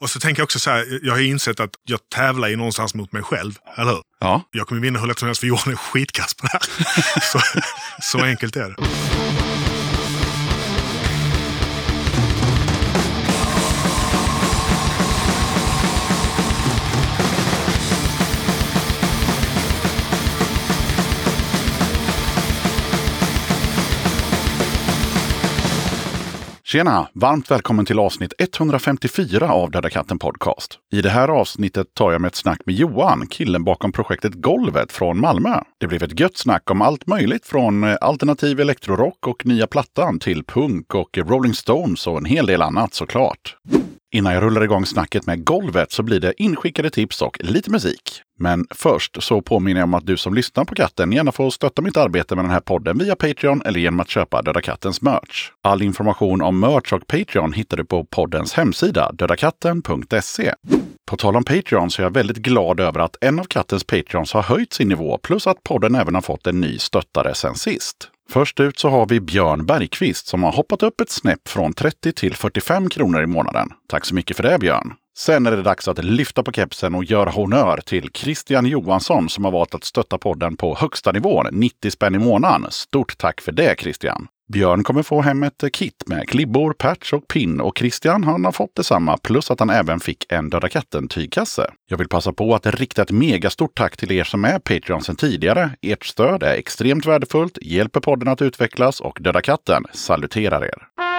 Och så tänker jag också så här, jag har insett att jag tävlar ju någonstans mot mig själv, eller hur? Ja. Jag kommer vinna hur lätt som helst för Johan är skitkass på det här. så, så enkelt är det. Tjena! Varmt välkommen till avsnitt 154 av Döda katten Podcast. I det här avsnittet tar jag med ett snack med Johan, killen bakom projektet Golvet från Malmö. Det blev ett gött snack om allt möjligt från eh, alternativ elektrorock och nya plattan till punk och Rolling Stones och en hel del annat såklart. Innan jag rullar igång snacket med golvet så blir det inskickade tips och lite musik. Men först så påminner jag om att du som lyssnar på katten gärna får stötta mitt arbete med den här podden via Patreon eller genom att köpa Döda Kattens merch. All information om merch och Patreon hittar du på poddens hemsida dödakatten.se. På tal om Patreon så är jag väldigt glad över att en av kattens Patreons har höjt sin nivå plus att podden även har fått en ny stöttare sen sist. Först ut så har vi Björn Bergqvist som har hoppat upp ett snäpp från 30 till 45 kronor i månaden. Tack så mycket för det Björn! Sen är det dags att lyfta på kepsen och göra honör till Christian Johansson som har valt att stötta podden på högsta nivån, 90 spänn i månaden. Stort tack för det Christian! Björn kommer få hem ett kit med klibbor, patch och pin och Christian han har fått detsamma plus att han även fick en Döda katten-tygkasse. Jag vill passa på att rikta ett megastort tack till er som är Patreon sedan tidigare. Ert stöd är extremt värdefullt, hjälper podden att utvecklas och Döda katten saluterar er.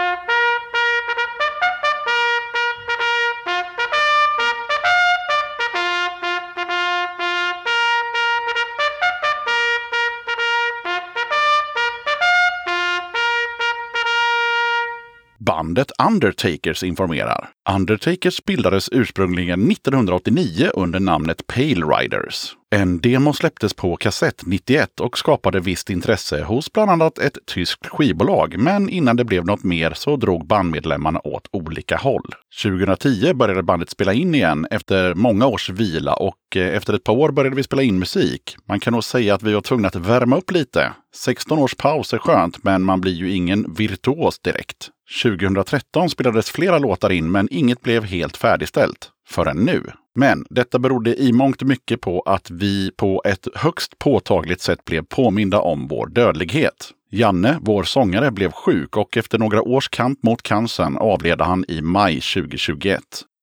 Bandet Undertakers informerar. Undertakers bildades ursprungligen 1989 under namnet Pale Riders. En demo släpptes på kassett 91 och skapade visst intresse hos bland annat ett tyskt skivbolag. Men innan det blev något mer så drog bandmedlemmarna åt olika håll. 2010 började bandet spela in igen efter många års vila och eh, efter ett par år började vi spela in musik. Man kan nog säga att vi var tvungna att värma upp lite. 16 års paus är skönt, men man blir ju ingen virtuos direkt. 2013 spelades flera låtar in, men inget blev helt färdigställt förrän nu. Men detta berodde i mångt och mycket på att vi på ett högst påtagligt sätt blev påminda om vår dödlighet. Janne, vår sångare, blev sjuk och efter några års kamp mot cancern avled han i maj 2021.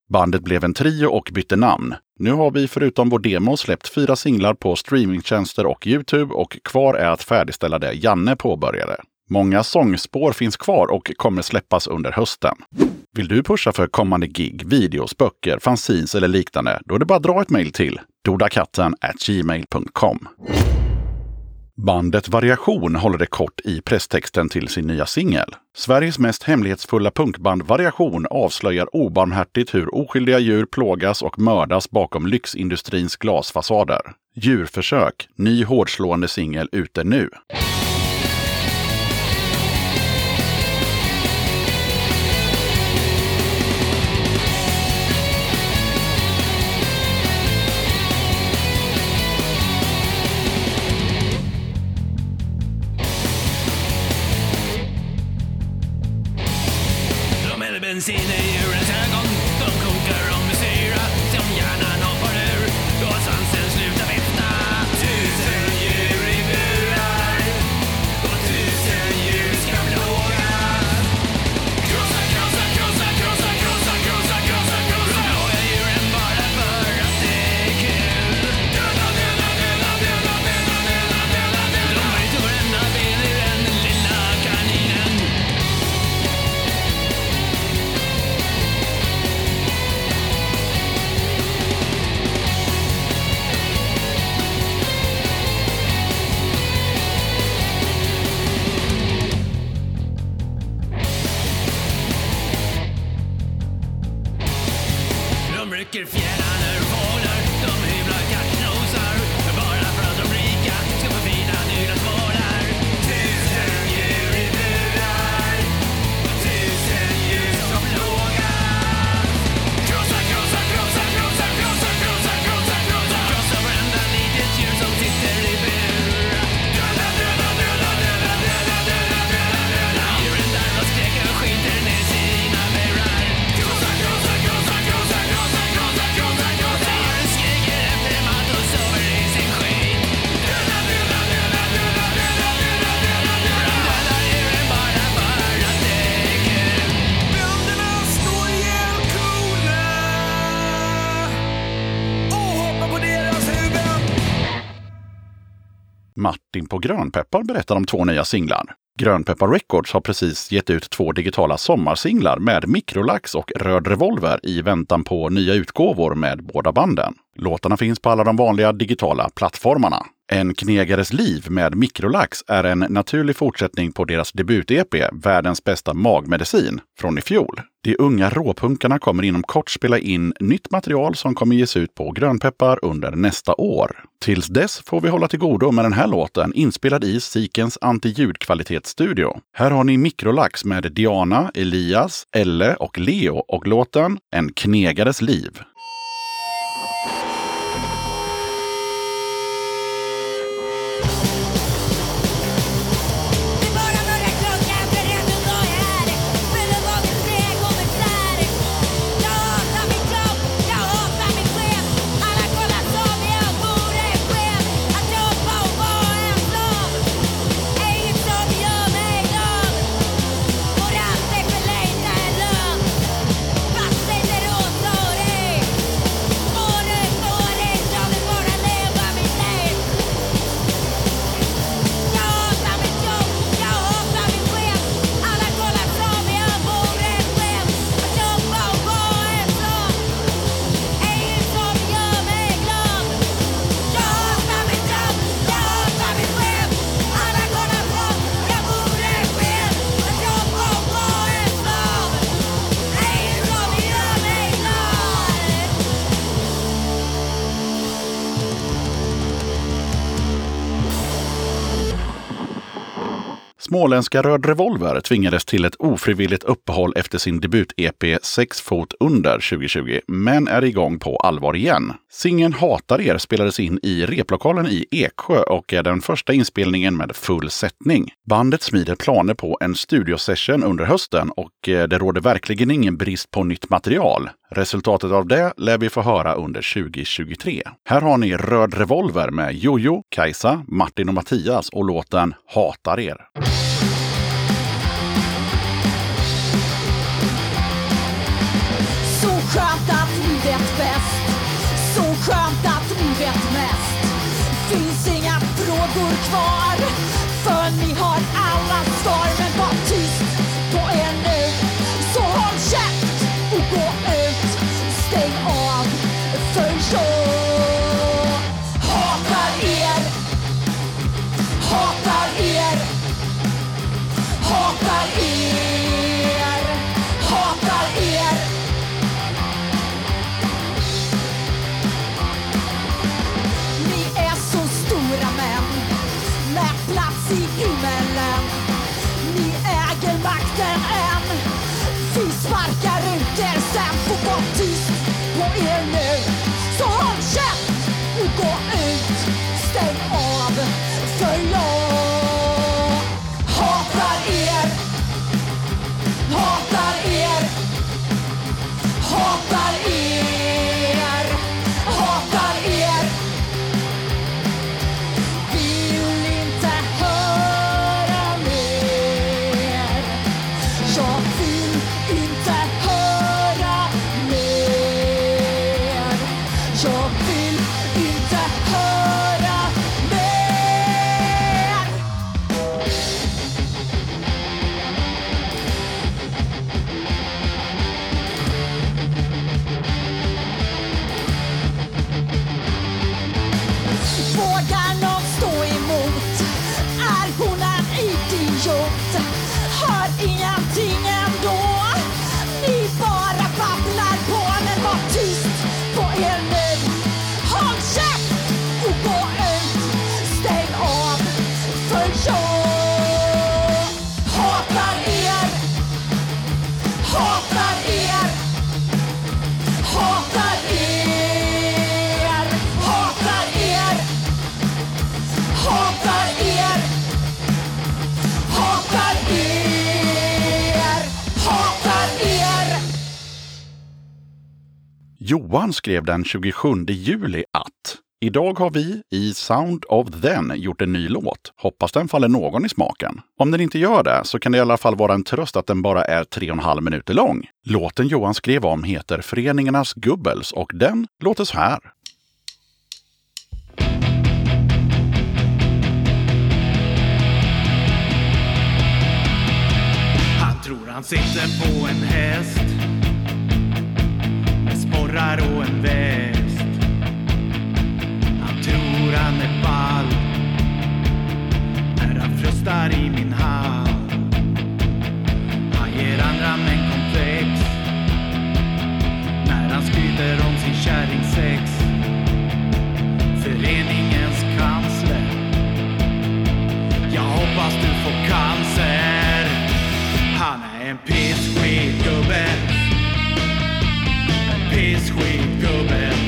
Bandet blev en trio och bytte namn. Nu har vi förutom vår demo släppt fyra singlar på streamingtjänster och Youtube och kvar är att färdigställa det Janne påbörjade. Många sångspår finns kvar och kommer släppas under hösten. Vill du pusha för kommande gig, videos, böcker, fanzines eller liknande? Då är det bara att dra ett mejl till dodakatten gmail.com. Bandet Variation håller det kort i presstexten till sin nya singel. Sveriges mest hemlighetsfulla punkband Variation avslöjar obarmhärtigt hur oskyldiga djur plågas och mördas bakom lyxindustrins glasfasader. Djurförsök, ny hårdslående singel ute nu. De på Grönpeppar berättar om två nya singlar. Grönpeppar Records har precis gett ut två digitala sommarsinglar med Mikrolax och Röd Revolver i väntan på nya utgåvor med båda banden. Låtarna finns på alla de vanliga digitala plattformarna. En knegares liv med Mikrolax är en naturlig fortsättning på deras debut-EP Världens bästa magmedicin från i fjol. De unga råpunkarna kommer inom kort spela in nytt material som kommer ges ut på Grönpeppar under nästa år. Tills dess får vi hålla till godo med den här låten inspelad i Sikens anti-ljudkvalitetsstudio. Här har ni Mikrolax med Diana, Elias, Elle och Leo och låten En knegares liv. Småländska Röd Revolver tvingades till ett ofrivilligt uppehåll efter sin debut-EP Sex fot under 2020, men är igång på allvar igen. Singeln Hatar er spelades in i replokalen i Eksjö och är den första inspelningen med full sättning. Bandet smider planer på en studiosession under hösten och eh, det råder verkligen ingen brist på nytt material. Resultatet av det lär vi få höra under 2023. Här har ni Röd Revolver med Jojo, Kajsa, Martin och Mattias och låten Hatar er. Så skönt att livet for skrev den 27 juli att Idag har vi i Sound of Then gjort en ny låt. Hoppas den faller någon i smaken. Om den inte gör det så kan det i alla fall vara en tröst att den bara är tre och en halv minuter lång. Låten Johan skrev om heter Föreningarnas Gubbels och den låter så här. Han tror han sitter på en häst med och en väst. Han tror han är ball när han frustar i min hall. Han ger andra män komplex när han skryter om sin kärringsex. Föreningens kansler. Jag hoppas du får cancer. Han är en pissskitgubbe. En pissskitgubbe. Han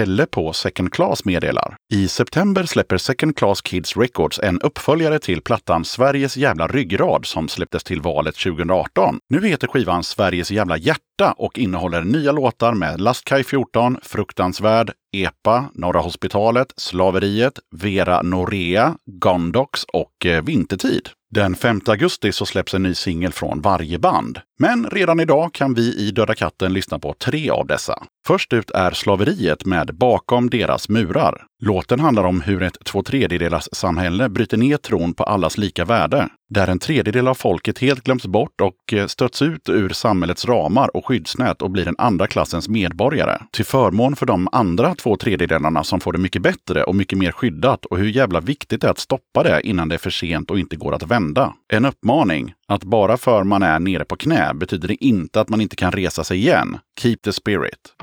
Pelle på Second Class meddelar. I september släpper Second Class Kids Records en uppföljare till plattan Sveriges jävla ryggrad som släpptes till valet 2018. Nu heter skivan Sveriges jävla hjärta och innehåller nya låtar med Lastkaj 14, Fruktansvärd, EPA, Norra Hospitalet, Slaveriet, Vera Norea, Gondox och eh, Vintertid. Den 5 augusti så släpps en ny singel från varje band. Men redan idag kan vi i Döda katten lyssna på tre av dessa. Först ut är Slaveriet med Bakom deras murar. Låten handlar om hur ett två tredjedelars samhälle bryter ner tron på allas lika värde. Där en tredjedel av folket helt glöms bort och eh, stöts ut ur samhällets ramar och skyddsnät och blir en andra klassens medborgare. Till förmån för de andra två tredjedelarna som får det mycket bättre och mycket mer skyddat och hur jävla viktigt det är att stoppa det innan det är för sent och inte går att vända. En uppmaning. Att bara för man är nere på knä betyder det inte att man inte kan resa sig igen. Keep the spirit.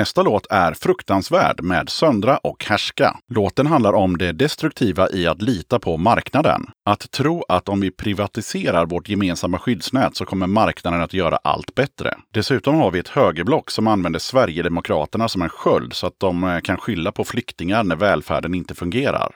Nästa låt är Fruktansvärd med Söndra och Härska. Låten handlar om det destruktiva i att lita på marknaden. Att tro att om vi privatiserar vårt gemensamma skyddsnät så kommer marknaden att göra allt bättre. Dessutom har vi ett högerblock som använder Sverigedemokraterna som en sköld så att de eh, kan skylla på flyktingar när välfärden inte fungerar.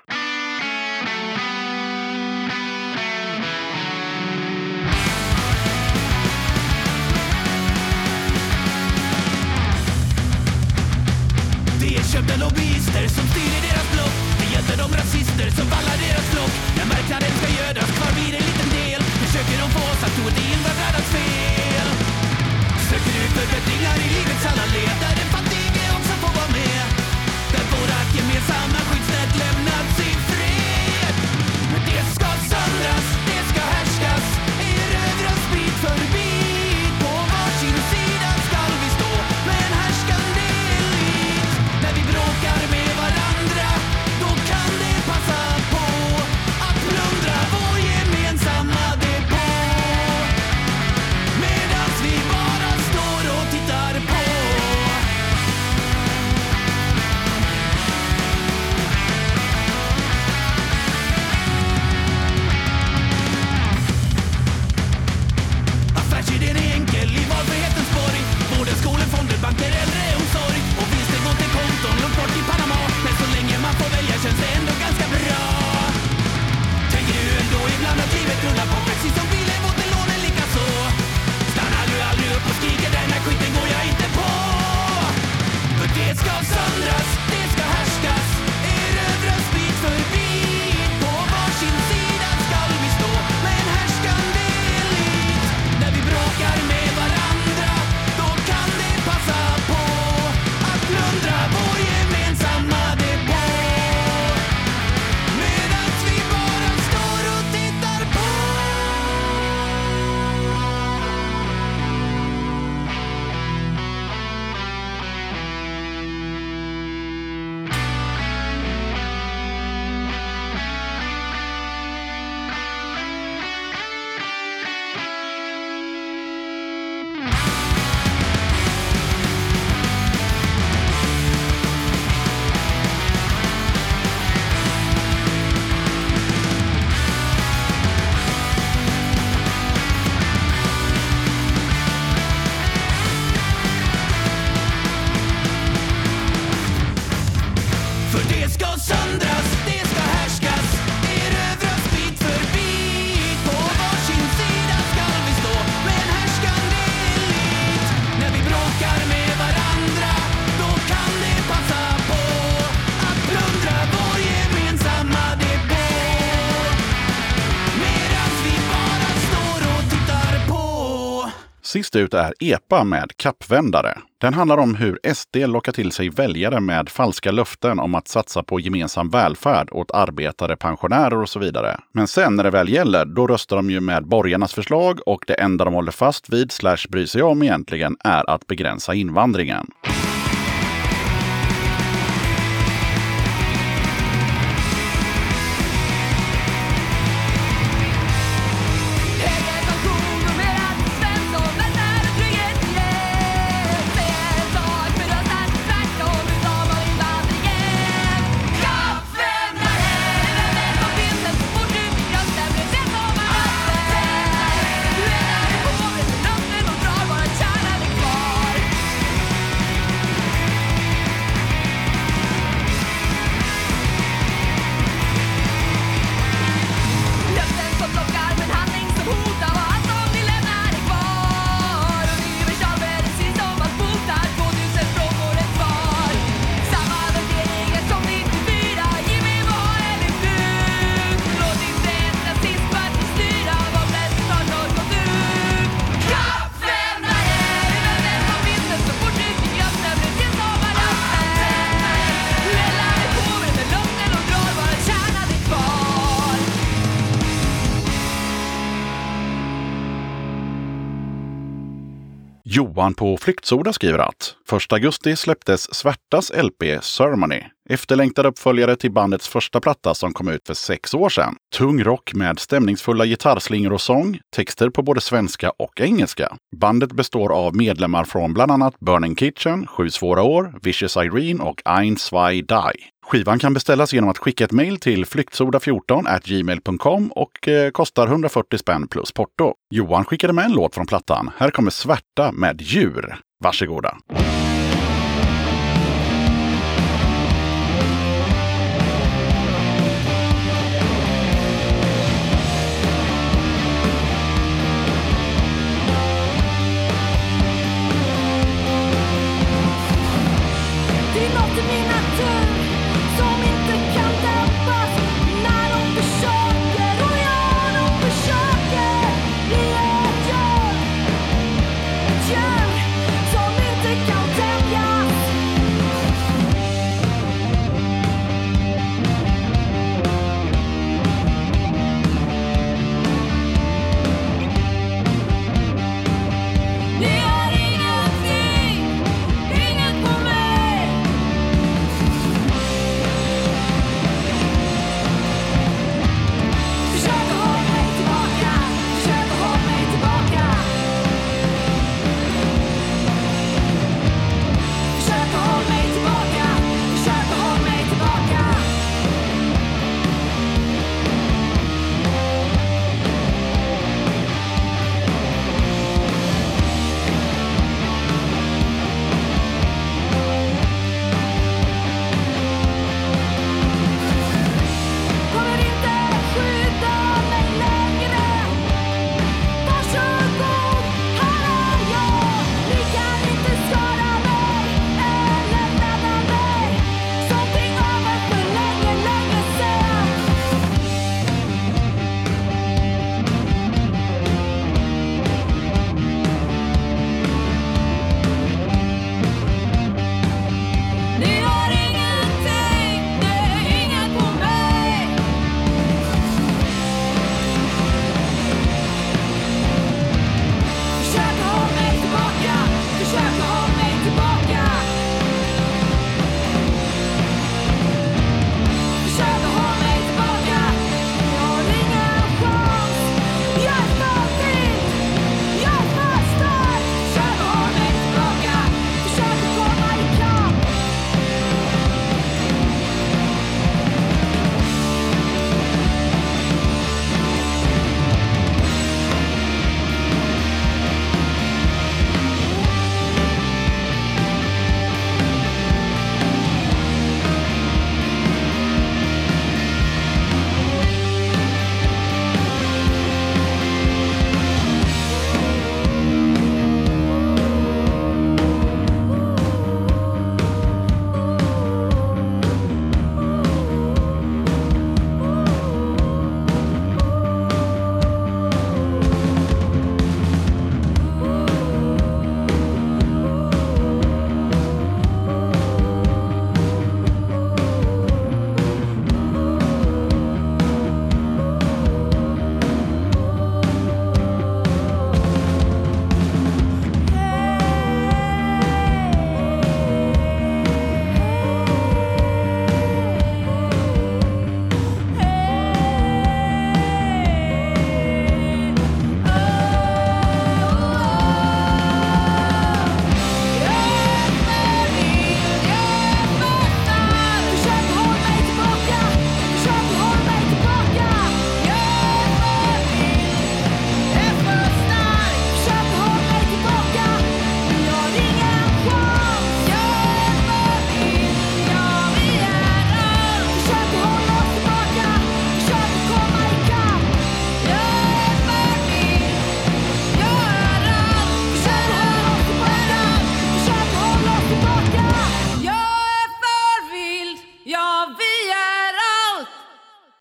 Sist ut är EPA med kappvändare. Den handlar om hur SD lockar till sig väljare med falska löften om att satsa på gemensam välfärd åt arbetare, pensionärer och så vidare. Men sen när det väl gäller, då röstar de ju med borgarnas förslag och det enda de håller fast vid slash bryr sig om egentligen är att begränsa invandringen. Johan på Flyktsoda skriver att 1 augusti släpptes Svärtas LP Ceremony. Efterlängtad uppföljare till bandets första platta som kom ut för sex år sedan. Tung rock med stämningsfulla gitarrslingor och sång, texter på både svenska och engelska. Bandet består av medlemmar från bland annat Burning Kitchen, Sju svåra år, Vicious Irene och Ein, zwei, die. Skivan kan beställas genom att skicka ett mejl till flyktsoda14 gmail.com och eh, kostar 140 spänn plus porto. Johan skickade med en låt från plattan. Här kommer Svärta med djur. Varsågoda! Mm.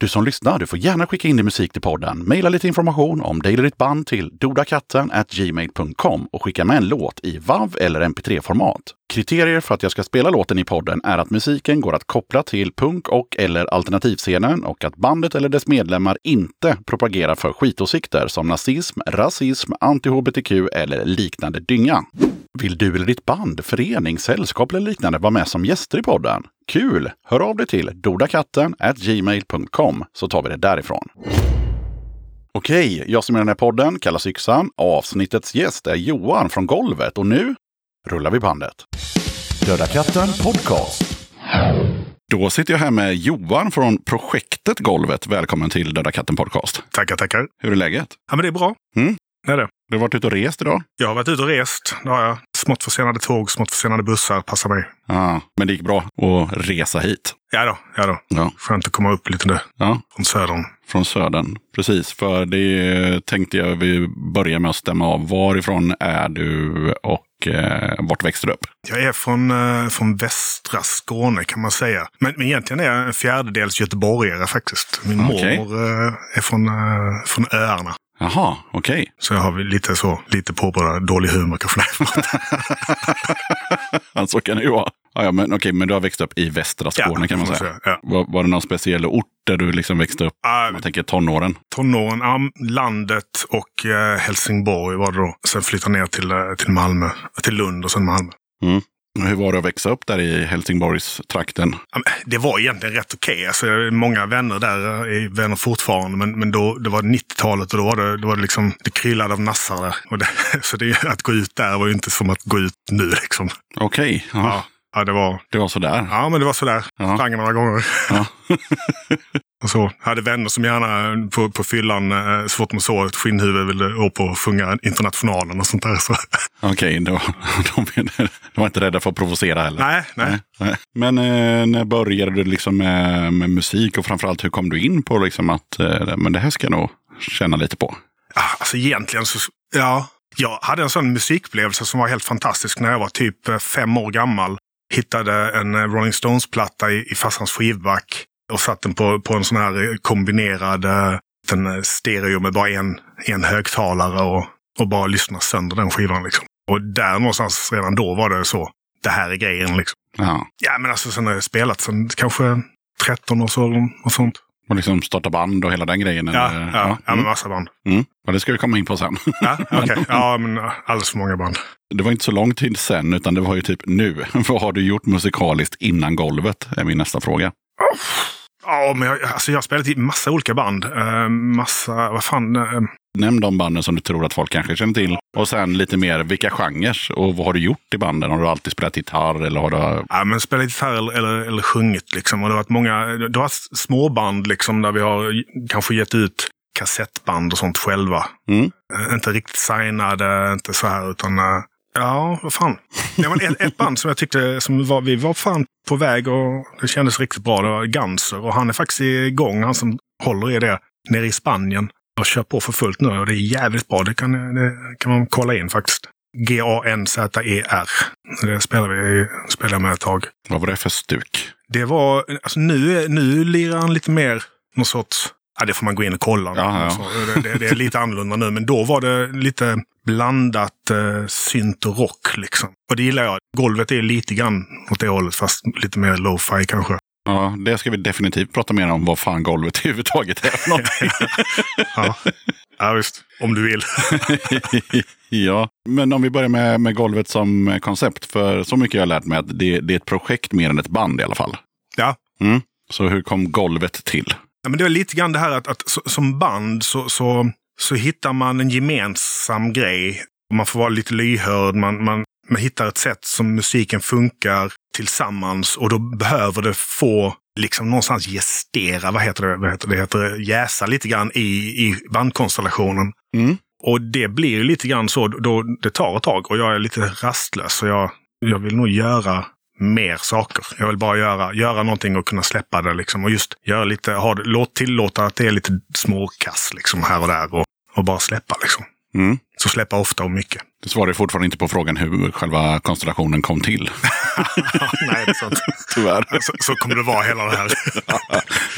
Du som lyssnar, du får gärna skicka in din musik till podden. Maila lite information om dig eller ditt band till dodakatten gmail.com och skicka med en låt i WAV eller MP3-format. Kriterier för att jag ska spela låten i podden är att musiken går att koppla till punk och eller alternativscenen och att bandet eller dess medlemmar inte propagerar för skitåsikter som nazism, rasism, anti-hbtq eller liknande dynga. Vill du eller ditt band, förening, sällskap eller liknande vara med som gäster i podden? Kul! Hör av dig till dodakatten gmail.com så tar vi det därifrån. Okej, jag som är den här podden kallas Yxan. Avsnittets gäst är Johan från Golvet och nu rullar vi bandet. Döda katten podcast. Då sitter jag här med Johan från projektet Golvet. Välkommen till Döda katten podcast. Tackar, tackar. Hur är läget? Ja, men det är bra. Mm. Det är det. Du har varit ute och rest idag? Jag har varit ute och rest. Det har jag. Smått försenade tåg, smått försenade bussar. Passar mig. Ja, men det gick bra att resa hit. Ja då, ja då. Ja, Skönt att komma upp lite nu ja från södern. från södern. Precis, för det tänkte jag vi börjar med att stämma av. Varifrån är du och eh, vart växte du upp? Jag är från, eh, från västra Skåne kan man säga. Men, men egentligen är jag en fjärdedels göteborgare faktiskt. Min Okej. mormor eh, är från, eh, från öarna. Jaha, okej. Så jag har lite så, lite påbörjad dålig humor kanske. Ja, så kan det ju vara. Ja, ja, men okej, men du har växt upp i västra Skåne kan man får säga. Ja. Var, var det någon speciell ort där du liksom växte upp? Ah, Om man tänker tonåren. tonåren, ja, landet och eh, Helsingborg var det då. Sen flyttade ner till, eh, till Malmö, till Lund och sen Malmö. Och Hur var det att växa upp där i Helsingborgs trakten? Det var egentligen rätt okej. Alltså, jag har många vänner där, är vänner fortfarande. Men, men då, det var 90-talet och då var det, då var det liksom, det kryllade av nassar. Och det, så det, att gå ut där var ju inte som att gå ut nu liksom. Okej, Ja, ja det var, det var sådär. ja men det var sådär. Ja. Sprang några gånger. Ja. och så. Hade vänner som gärna på, på fyllan, eh, så fort de såg ett skinnhuvud, ville upp och sjunga Internationalen och sånt där. Så. Okej, då, de, de var inte rädda för att provocera heller. Nej, nej. Nej. Men eh, när började du liksom med, med musik och framförallt hur kom du in på liksom att eh, men det här ska jag nog känna lite på? Ah, Alltså egentligen så, ja. Jag hade en sån musikupplevelse som var helt fantastisk när jag var typ eh, fem år gammal. Hittade en eh, Rolling Stones-platta i, i farsans skivback och satt den på, på en sån här eh, kombinerad eh, en stereo med bara en, en högtalare och, och bara lyssna sönder den skivan. Liksom. Och där någonstans redan då var det så. Det här är grejen liksom. Ja. Ja, men alltså sen har jag spelat sen kanske 13 års åldern och sånt. Och liksom starta band och hela den grejen? Ja, eller? ja, ja, Mm. med massa band. Mm. Ja, det ska vi komma in på sen. Ja, okej. Ja, men alldeles för många band. Det var inte så lång tid sen, utan det var ju typ nu. Vad har du gjort musikaliskt innan golvet? Är min nästa fråga. Ja, men jag, alltså jag har spelat i massa olika band. Eh, massa, vad fan. eh, Nämn de banden som du tror att folk kanske känner till. Och sen lite mer, vilka genrer och vad har du gjort i banden? Har du alltid spelat gitarr eller har du... ja, men spelat gitarr eller, eller, eller sjungit liksom. Och det har varit många, det har varit småband liksom där vi har kanske gett ut kassettband och sånt själva. Mm. Eh, inte riktigt signade, inte så här utan eh, Ja, vad fan. Det var ett, ett band som jag tyckte som var, vi var fan på väg och det kändes riktigt bra. Det var Ganser och han är faktiskt igång, han som håller i det, nere i Spanien. Och kör på för fullt nu och det är jävligt bra. Det kan, det kan man kolla in faktiskt. G-A-N-Z-E-R. Det spelar vi spelar med ett tag. Vad var det för stuk? Det var, alltså nu, nu lirar han lite mer någon sorts, ja det får man gå in och kolla. Ja, ja. Alltså, det, det, det är lite annorlunda nu, men då var det lite blandat eh, synt och rock liksom. Och det gillar jag. Golvet är lite grann åt det hållet, fast lite mer lo-fi kanske. Ja, det ska vi definitivt prata mer om vad fan golvet överhuvudtaget är för någonting. Ja, ja visst. Om du vill. ja, men om vi börjar med, med golvet som koncept. För så mycket jag har lärt mig att det, det är ett projekt mer än ett band i alla fall. Ja. Mm. Så hur kom golvet till? Ja, men det är lite grann det här att, att så, som band så, så, så hittar man en gemensam grej. Man får vara lite lyhörd. Man, man, man hittar ett sätt som musiken funkar tillsammans och då behöver det få liksom någonstans gestera, vad heter det, vad heter det, heter jäsa lite grann i, i bandkonstellationen. Mm. Och det blir ju lite grann så, då det tar ett tag och jag är lite rastlös. Så jag, jag vill nog göra mer saker. Jag vill bara göra, göra någonting och kunna släppa det liksom. Och just göra lite, ha, låt tillåta att det är lite småkass liksom här och där. Och, och bara släppa liksom. Mm. Så släppa ofta och mycket. Du svarar fortfarande inte på frågan hur själva konstellationen kom till. Nej, det är sant. Tyvärr. Så, så kommer det vara hela det här.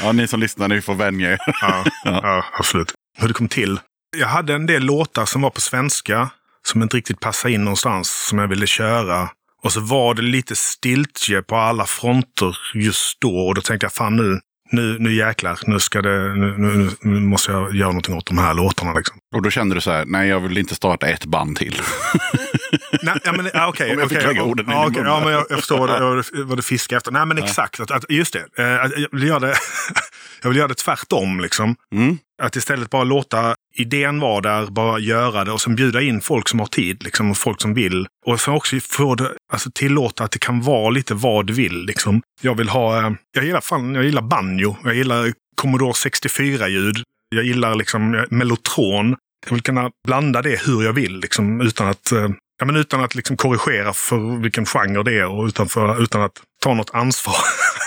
ja, ni som lyssnar, ni får vänja er. Ja, ja, absolut. Hur det kom till. Jag hade en del låtar som var på svenska. Som inte riktigt passade in någonstans. Som jag ville köra. Och så var det lite stiltje på alla fronter just då. Och då tänkte jag, fan nu, nu, nu jäklar, nu, ska det, nu, nu, nu måste jag göra någonting åt de här låtarna. Liksom. Och då kände du så här, nej jag vill inte starta ett band till. Nej, ja, men, ja, okej, Om jag fick okej. lägga orden ja, mun. ja, men jag, jag förstår vad, du- vad, du- vad du fiskar efter. Nej, men exakt. Att, att, just det. Eh, att jag, vill göra det jag vill göra det tvärtom. Liksom. Mm. Att istället bara låta idén vara där, bara göra det och sen bjuda in folk som har tid liksom, och folk som vill. Och sen också få det, alltså, tillåta att det kan vara lite vad du vill. Liksom. Jag vill ha, eh, jag gillar, fan, jag gillar banjo, jag gillar Commodore 64-ljud, jag gillar liksom mellotron. Jag vill kunna blanda det hur jag vill liksom, utan att, eh, ja, men utan att liksom korrigera för vilken genre det är och utan, för, utan att ta något ansvar.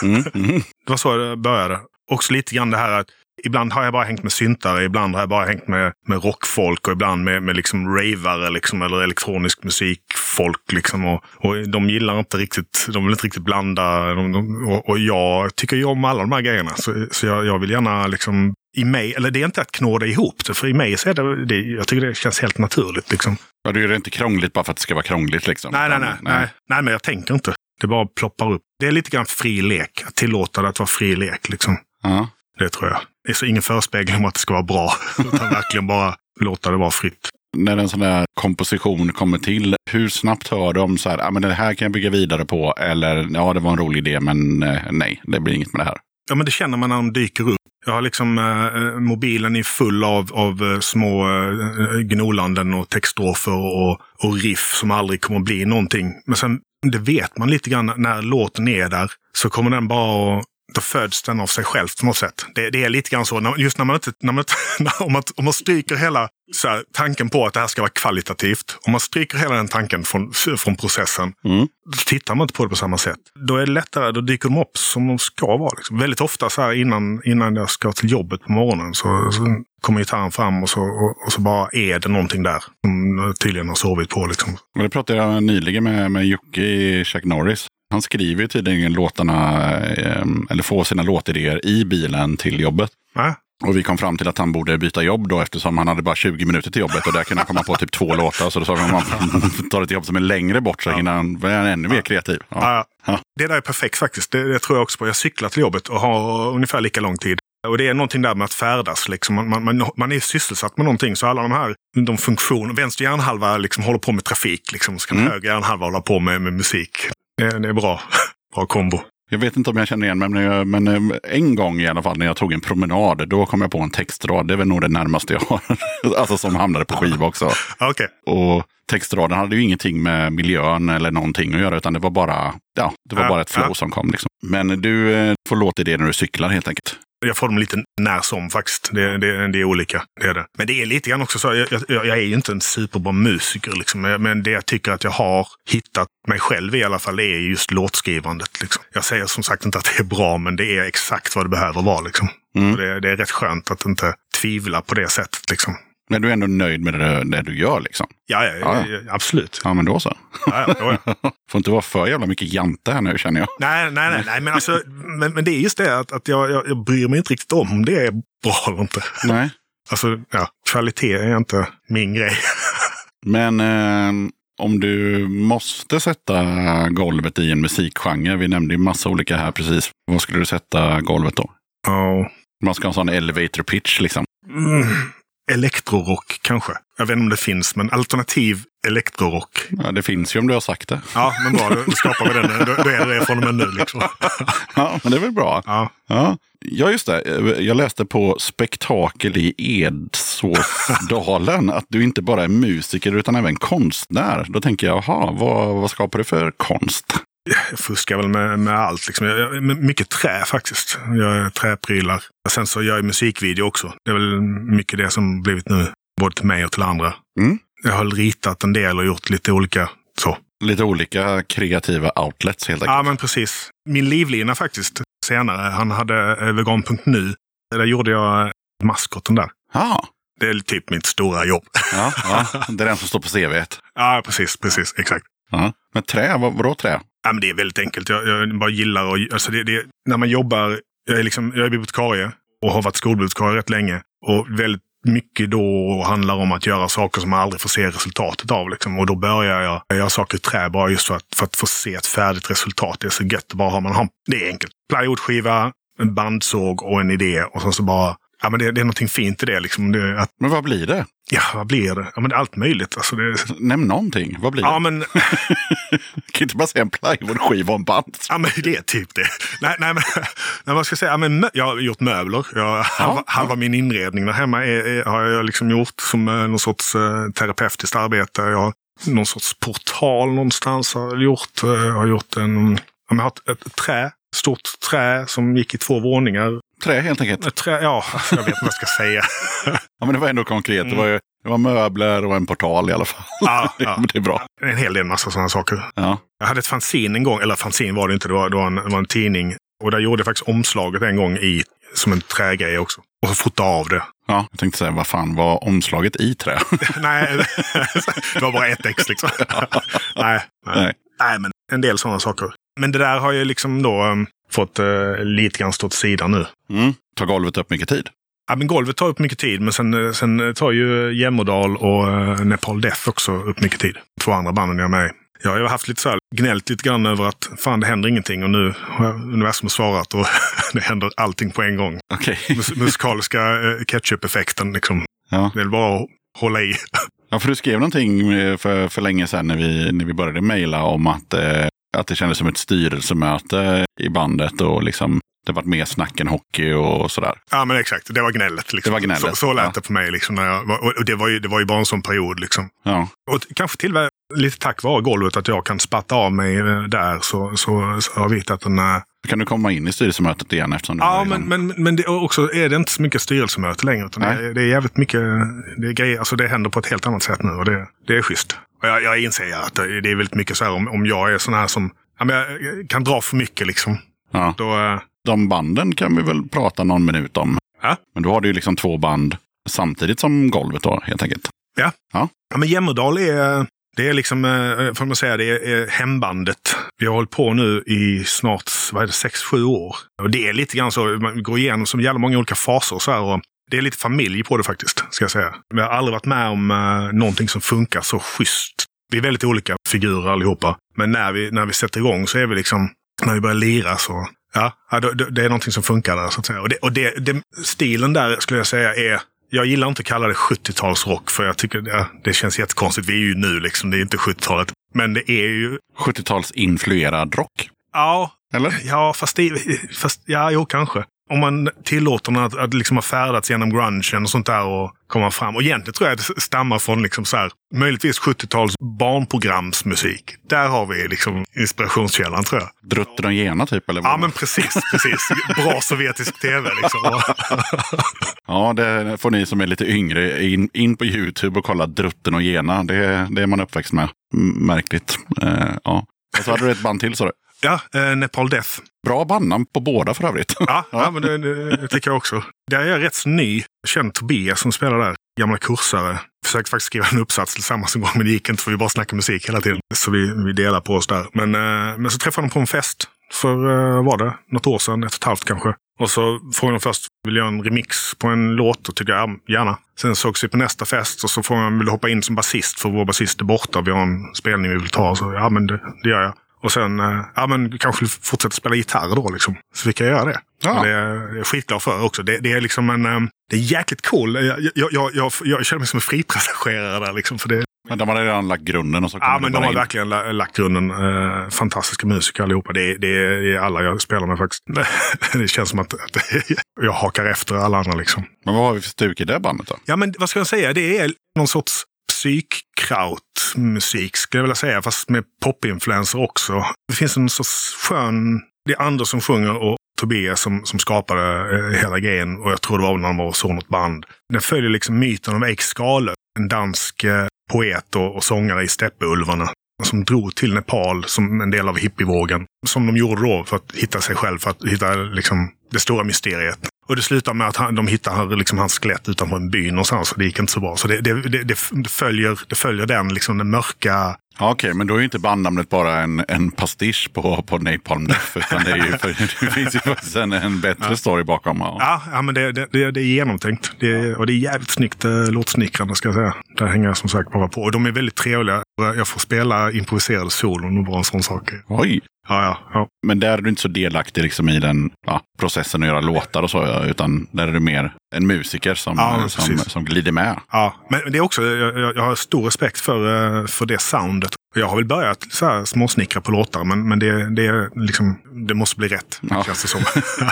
Mm. Mm. Det var så det började. Också lite grann det här att ibland har jag bara hängt med syntare, ibland har jag bara hängt med, med rockfolk och ibland med, med liksom ravare liksom, eller elektronisk musikfolk. Liksom, och, och de gillar inte riktigt, de vill inte riktigt blanda. De, de, och, och jag tycker ju om alla de här grejerna. Så, så jag, jag vill gärna liksom i mig, eller det är inte att knåda ihop det, för i mig så är det, det jag tycker det känns helt naturligt. Liksom. Ja, du gör det inte krångligt bara för att det ska vara krångligt liksom. Nej, nej, nej, nej. Nej, men jag tänker inte. Det bara ploppar upp. Det är lite grann fri lek. Att tillåta det att vara fri lek. Liksom. Ja. Det tror jag. Är så ingen förespegling om att det ska vara bra. Utan verkligen bara låta det vara fritt. När en sån där komposition kommer till, hur snabbt hör de så här, ah, men det här kan jag bygga vidare på, eller ja, det var en rolig idé, men eh, nej, det blir inget med det här. Ja, men det känner man när de dyker upp. Jag har liksom, eh, mobilen är full av, av eh, små eh, gnolanden och textstrofer och, och riff som aldrig kommer att bli någonting. Men sen, det vet man lite grann när låten är där, så kommer den bara att då föds den av sig själv på något sätt. Det, det är lite grann så, just när man inte, när man, om, man, om man stryker hela här, tanken på att det här ska vara kvalitativt, om man stryker hela den tanken från, från processen, Mm. då tittar man inte på det på samma sätt. Då är det lättare, då dyker de upp som de ska vara. Liksom. Väldigt ofta så här innan, innan jag ska till jobbet på morgonen så, så kommer gitarren fram och så, och, och så bara är det någonting där som tydligen har sovit på. Liksom. Och det pratade jag nyligen med, med Jocke i Chuck Norris. Han skriver tydligen låtarna, eh, eller får sina låtidéer i bilen till jobbet. Nej? Och vi kom fram till att han borde byta jobb då eftersom han hade bara 20 minuter till jobbet och där kunde han komma på typ två låtar. Så då sa vi att man tar ett jobb som är längre bort så hinner han bli ännu mer kreativ. Ja. Ja. Ja. Det där är perfekt faktiskt. Det, det tror jag också på. Jag cyklar till jobbet och har ungefär lika lång tid. Och det är någonting där med att färdas. Liksom. Man, man, man, man är sysselsatt med någonting. Så alla de här de funktioner, vänster hjärnhalva liksom håller på med trafik. Liksom. Så kan Mm. höger hjärnhalva hålla på med, med musik. Det, är bra. Bra kombo. Jag vet inte om jag känner igen mig, men, jag, men eh, en gång i alla fall när jag tog en promenad, då kom jag på en textrad. Det är väl nog det närmaste jag har. alltså som hamnade på skiva också. Okej. Och textraden hade ju ingenting med miljön eller någonting att göra, utan det var bara, ja, det var Ja, bara ett flow ja. som kom. Liksom. Men du eh, får låta det när du cyklar helt enkelt. Jag får dem lite när som faktiskt. Det, det, det är olika. Det är det. Men det är lite grann också så. Jag, jag, jag är ju inte en superbra musiker. Liksom. Men- det jag tycker att jag har hittat mig själv i alla fall är just låtskrivandet. Liksom. Jag säger som sagt inte att det är bra, men det är exakt vad det behöver vara. Liksom. Mm. Det, det är rätt skönt att inte tvivla på det sättet. Liksom. Men du är ändå nöjd med det, det du gör liksom? Ja, ja, Ja, ja. absolut. Ja, men då så. Ja, ja, ja. Får inte vara för jävla mycket jante här nu känner jag. Nej, nej, nej, nej men, alltså, men, men det är just det att, att jag, jag, jag bryr mig inte riktigt om det är bra eller inte. Nej. Alltså, ja, kvalitet är inte min grej. Men eh, om du måste sätta golvet i en musikgenre, vi nämnde ju massa olika här precis. Vad skulle du sätta golvet då? Ja. Man ska ha en sån elevator pitch liksom. Mm. Elektrorock kanske. Jag vet inte om det finns, men alternativ elektrorock. Ja, det finns ju om du har sagt det. Ja, men bra. Då skapar vi den. Då, då är det det från och med nu. Liksom. Ja, men det är väl bra. Ja. Ja, ja just det. Jag läste på Spektakel i Edsåsdalen att du inte bara är musiker utan även konstnär. Då tänker jag, jaha, vad, vad skapar du för konst? Jag fuskar väl med, med allt. Liksom. Jag, jag, mycket trä faktiskt. Jag gör träprylar. Sen så gör jag musikvideo också. Det är väl mycket det som blivit nu. Både till mig och till andra. Mm. Jag har ritat en del och gjort lite olika så. Lite olika kreativa outlets helt enkelt. Ja, men precis. Min livlina faktiskt, senare, han hade eh, vegan.nu. Där gjorde jag maskoten där. Ja, Det är typ mitt stora jobb. ja, ja, det är den som står på CV. ja, precis, precis, exakt. Ja. Men trä, vad, vadå trä? Ja, men det är väldigt enkelt. Jag, jag bara gillar att... alltså det, det, när man jobbar, jag är, liksom, jag är bibliotekarie och har varit skolbibliotekarie rätt länge. Och väldigt mycket då handlar om att göra saker som man aldrig får se resultatet av. Liksom. Och då börjar jag göra saker i trä bara just för att, för att få se ett färdigt resultat. Det är så gött att bara ha. Man det är enkelt. Plywoodskiva, en bandsåg och en idé. Och sen så bara, ja men det, det är någonting fint i det liksom. Det, att, Men vad blir det? ja, vad blir det? Ja men det är allt möjligt. Alltså, det, Nämn någonting. Vad blir ja det? men, kan inte bara säga en plywoodskiva och en band. ja men det är typ det. Nej, nej men, nej, vad ska jag säga? Ja, men, jag har gjort möbler. Jag, halva, halva min inredning där hemma är, är, har jag liksom gjort som eh, någon sorts eh, terapeutiskt arbete. Jag har någon sorts portal någonstans har jag gjort. Eh, Jag har gjort en, ja, jag har ett, ett trä, stort trä som gick i två våningar. Trä helt enkelt. Ett trä, ja, jag vet inte vad jag ska säga. Ja, men det var ändå konkret. Det, var, ju- det var möbler och en portal i alla fall. Ja, ja. Men det är bra. En hel del massa sådana saker. Ja. Jag hade ett fanzine en gång, eller fanzine var det inte, det var, det var, en, det var en tidning. Och där gjorde jag faktiskt omslaget en gång i, som en trägrej också. Och så fotade av det. ja, jag tänkte säga, vad fan var omslaget i trä? nej, det var bara ett ex liksom. nej, nej. Nej. nej, men en del sådana saker. Men det där har ju liksom då um, fått uh, lite grann stå åt sidan nu. Mm. Tar golvet upp mycket tid? Ja, men golvet tar upp mycket tid, men sen, eh, sen tar ju Jämmerdal och uh, Nepal Death också upp mycket tid. Två andra banden jag är med. Ja, jag har haft lite så här, gnällt lite grann över att fan det händer ingenting och nu har universum svarat och det händer allting på en gång. Okej. Mus musikaliska ketchup-effekten liksom. Ja. Det är bara att hålla i. ja, för du skrev någonting eh, för, för länge sedan när vi, när vi började mejla om att, eh, att det kändes som ett styrelsemöte i bandet och liksom det var mer snack än hockey och sådär. Ja, men exakt. Det var gnället. Liksom. Det var gnället, Så, så lät ja. det på mig. Liksom, när jag, var- och det, var ju, det var ju bara en sån period. Liksom. Ja. Och kanske till lite tack vare golvet att jag kan spatta av mig eh, där så, så, så har vi hittat en... eh, Kan du komma in i styrelsemötet igen eftersom du Ja, men, men, men det, också är det inte så mycket styrelsemöte längre. Utan det, är- det är jävligt mycket det är grejer. Alltså det händer på ett helt annat sätt nu och det, det är schysst. Och jag, jag inser att det är väldigt mycket så här om, om jag är sån här som ja, men jag kan dra för mycket liksom. ja. Då, eh, De banden kan vi väl prata någon minut om. Ja. Men då har du ju liksom två band samtidigt som golvet då helt enkelt. Ja, men Jämmerdal är, det är liksom, eh, får man säga, det är, hembandet. Vi har hållit på nu i snart, vad är det, sex, sju år. Och det är lite grann så, man går igenom som jävla många olika faser så här. Och det är lite familj på det faktiskt, ska jag säga. Men jag har aldrig varit med om uh, någonting som funkar så schysst. Vi är väldigt olika figurer allihopa. Men när vi, när vi sätter igång så är vi liksom, när vi börjar lira så, ja, ja det, det- det är någonting som funkar där så att säga. Och, det, och det, det, stilen där skulle jag säga är jag gillar inte att kalla det 70-talsrock för jag tycker det, det känns jättekonstigt. Vi är ju nu liksom, det är inte 70-talet. Men det är ju, 70-talsinfluerad rock. ja, Eller? ja fast, det, fast ja, jo kanske. Om man tillåter den att, att liksom ha färdats genom grungen och sånt där och komma fram. Och egentligen tror jag att det stammar från liksom så här, möjligtvis 70-tals barnprogramsmusik. Där har vi liksom inspirationskällan tror jag. Drutten och Gena typ? Eller vad Ja men precis, precis. Bra sovjetisk tv liksom. Ja, det får ni som är lite yngre in, in på YouTube och kolla Drutten och Gena. Det, det är man uppväxt med. Märkligt. Eh, ja. Och så hade du ett band till sa du. Ja, eh, Nepal Death. Bra bandnamn på båda för övrigt. Ja, ja. men det, det, tycker jag också. Där är jag rätt ny. Känner Tobias som spelar där. Gamla kursare. Försökte faktiskt skriva en uppsats tillsammans en gång, men det gick inte för vi bara snackade musik hela tiden. Så vi, vi delar på oss där. Men, eh, men så träffade dem på en fest för, eh, var det, något år sedan, ett och ett halvt kanske. Och så frågade de först, vill jag göra en remix på en låt? Och tyckte jag, ja, gärna. Sen sågs vi på nästa fest och så frågade de, vill du hoppa in som basist? För vår basist är borta, vi har en spelning vi vill ta. Så ja, men det, det gör jag. Och sen, eh, ja men kanske fortsätta spela gitarr då liksom. Så fick jag göra det. Ja. Det är jag skitglad för också. Det, det är liksom en, eh, det är jäkligt cool. Jag, jag, jag, jag, känner mig som en fripassagerare där liksom. För det, Men de hade redan lagt grunden och så ja men de har in. verkligen la- lagt grunden. Eh, fantastiska musiker allihopa. Det, är- det, är- alla jag spelar med faktiskt. det känns som att, att jag hakar efter alla andra liksom. Men vad har vi för stuk i det bandet då? Ja, men vad ska jag säga? Det är någon sorts psykkraut-musik skulle jag vilja säga, fast med popinfluenser också. Det finns en sorts skön... Det är Anders som sjunger och Tobias som, som skapade eh, hela grejen. Och jag tror det var när han var och såg något band. Den följer liksom myten om Eik Skale, en dansk eh, poet och, och sångare i Steppeulvarna. Som drog till Nepal som en del av hippievågen. Som de gjorde då för att hitta sig själv, för att hitta liksom, det stora mysteriet. Och det slutar med att han, de hittar liksom hans skelett utanför en by någonstans. Och det gick inte så bra. Så det, det, det, det, följer, det följer den, liksom, den mörka... Ja, Okej, men då är ju inte bandnamnet bara en, en pastisch på, på Napalm Death. Utan det, är ju, för, det finns ju faktiskt en, en bättre story bakom. Ja. Ja, ja men det, det, det, är genomtänkt. Det, och det är jävligt snyggt eh, låtsnickrande ska jag säga. Där hänger jag som sagt bara på. Och de är väldigt trevliga. Jag får spela improviserade solon och bara en sån sak. Oj, Ja, ja, ja. Men där är du inte så delaktig liksom i den ja, processen att göra låtar och så, utan där är du mer en musiker som, Ja, som, precis. som glider med. Ja, men det är också, jag, jag- har stor respekt för, eh, för det soundet. Jag har väl börjat så här småsnickra på låtar, men, men det, det, liksom, det måste bli rätt, Ja. känns det som.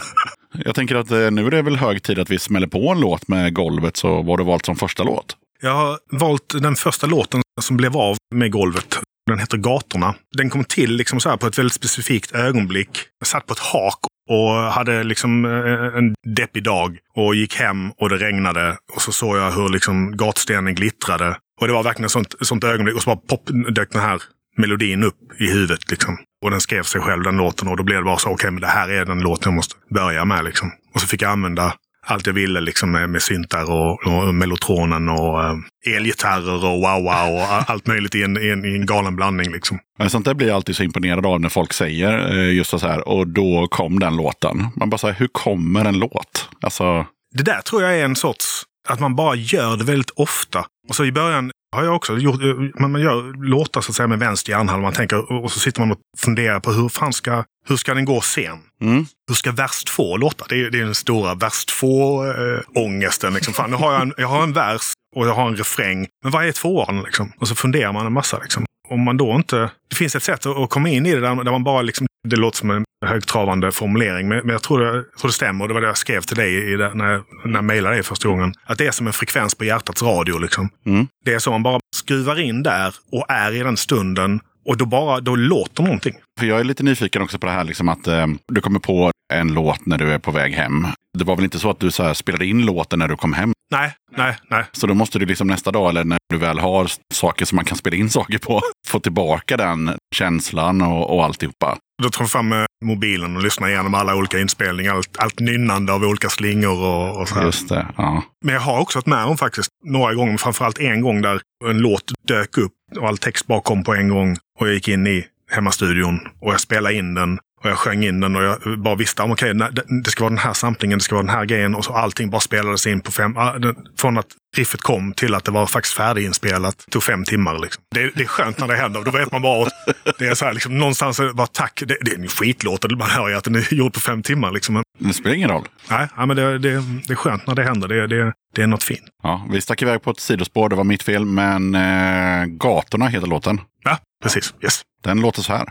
Jag tänker att eh, nu är det väl hög tid att vi smäller på en låt med golvet, så vad har du valt som första låt? Jag har valt den första låten som blev av med golvet. Den heter Gatorna. Den kom till liksom så här på ett väldigt specifikt ögonblick. Jag satt på ett hak och hade liksom eh, en deppig dag och gick hem och det regnade. Och så såg jag hur liksom gatstenen glittrade. Och det var verkligen ett sånt, sånt ögonblick. Och så bara pop, dök den här melodin upp i huvudet. Liksom. Och den skrev sig själv, den låten. Och då blev det bara så, okej, men det här är den låten jag måste börja med. Liksom. Och så fick jag använda allt jag ville liksom, med, med syntar och, och mellotronen och eh, elgitarrer och wow-wow och a- allt möjligt i en, i en, i en galen blandning. Liksom. Men sånt där blir jag alltid så imponerad av när folk säger eh, just så här, och då kom den låten. Man bara säger, hur kommer en låt? Alltså, Det där tror jag är en sorts, att man bara gör det väldigt ofta. Och så i början har jag också gjort, eh, man man gör låtar så att säga med vänster hjärnhalva. Man tänker, och så sitter man och funderar på hur fan ska, hur ska den gå sen? mm. Hur ska vers två låta? Det är, det är den stora vers två-ångesten. liksom. Fan, nu har jag, en, jag har en vers och jag har en refräng. Men vad är tvåan? Liksom? Och så funderar man en massa. Liksom. Om man då inte... Det finns ett sätt att, att komma in i det där, där man bara... Liksom, det låter som en högtravande formulering, men, men jag, tror det, jag tror det stämmer. Och det var det jag skrev till dig i det, när, jag, när jag mejlade dig första gången. Att det är som en frekvens på hjärtats radio. Liksom. Mm. Det är så man bara skruvar in där och är i den stunden. Och då bara då låter någonting. För jag är lite nyfiken också på det här liksom att eh, du kommer på en låt när du är på väg hem. Det var väl inte så att du så här, spelade in låten när du kom hem? Nej, nej, nej. Så då måste du liksom nästa dag, eller när du väl har saker som man kan spela in saker på, få tillbaka den känslan och, och alltihopa. Då tar vi fram eh, mobilen och lyssnar igenom alla olika inspelningar. Allt, allt nynnande av olika slingor och, och så här. Just det. Ja. Men jag har också varit med om faktiskt några gånger, men framförallt en gång där en låt dök upp och all text bara kom på en gång. Och jag gick in i hemmastudion och jag spelade in den. Och jag sjöng in den och jag bara visste om okej, okay, det ska vara den här samplingen, det ska vara den här grejen. Och så allting bara spelades in på fem... ah, Från att riffet kom till att det var faktiskt färdiginspelat. Det tog fem timmar. Liksom. Det, det är skönt när det händer. Då vet man bara att det är så här, liksom, någonstans bara tack. Det, det är en skitlåt. och Man hör ju att den är gjord på fem timmar. Liksom. Det spelar ingen roll. nej, ja, men det, det, det är skönt när det händer. Det, det, det är något fint. Ja, vi stack iväg på ett sidospår, det var mitt fel, men eh, Gatorna heter låten. Ja, precis. Yes. Den låter så här.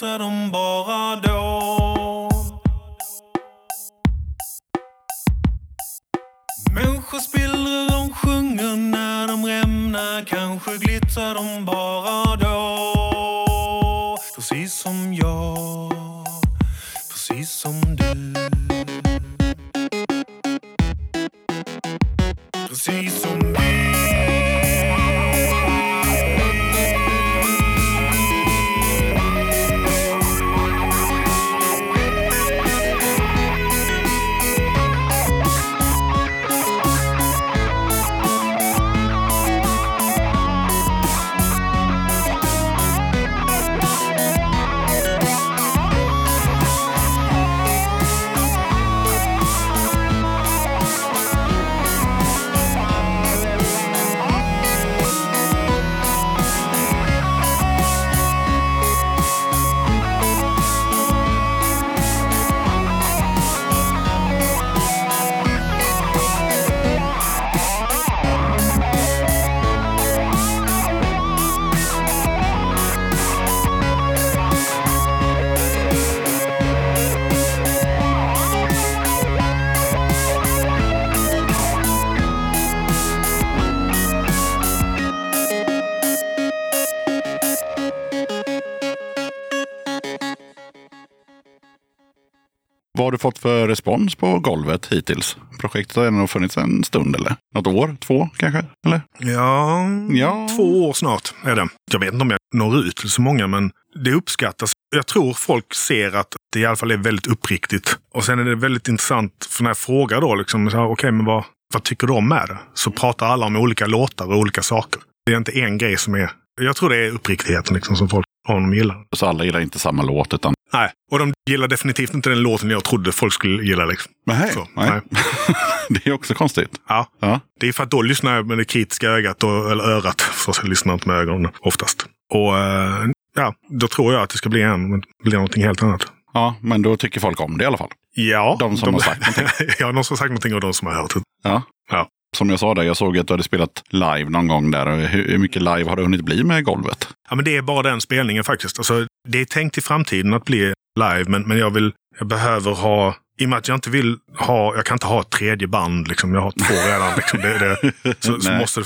Kanske glittrar de bara då. Människor spillror de sjunger när de rämnar, kanske glittrar de bara fått för respons på golvet hittills? Projektet har ändå funnits en stund eller? Något år? Två kanske? Eller? Ja, Ja. två år snart är det. Jag vet inte om jag når ut till så många, men det uppskattas. Jag tror folk ser att det i alla fall är väldigt uppriktigt. Och sen är det väldigt intressant, för när jag frågar då, liksom, okej, men vad, vad tycker de med det? Så pratar alla om olika låtar och olika saker. Det är inte en grej som är... Jag tror det är uppriktigheten liksom, som folk om de gillar. Så alla gillar inte samma låt utan... Nej, och de gillar definitivt inte den låten jag trodde folk skulle gilla. Liksom. Nej, Så, nej. nej. det är också konstigt. Ja. Ja. Det är för att då lyssnar jag med det kritiska ögat, och, eller örat. För jag lyssnar inte med ögonen oftast. Och eh, ja, då tror jag att det ska bli, en, bli någonting helt annat. Ja, men då tycker folk om det i alla fall. Ja, De som har sagt någonting. ja, de som har sagt någonting och de som har hört det. Ja. Ja. Som jag sa där, jag såg att du hade spelat live någon gång där. Hur, mycket live har det hunnit bli med golvet? Ja, men det är bara den spelningen faktiskt. Alltså, det är tänkt i framtiden att bli live, men, men jag, vill, jag behöver ha... I och med att jag inte vill ha... Jag kan inte ha ett tredje band. Liksom. Jag har två redan. Liksom. Det, det, så, så, måste,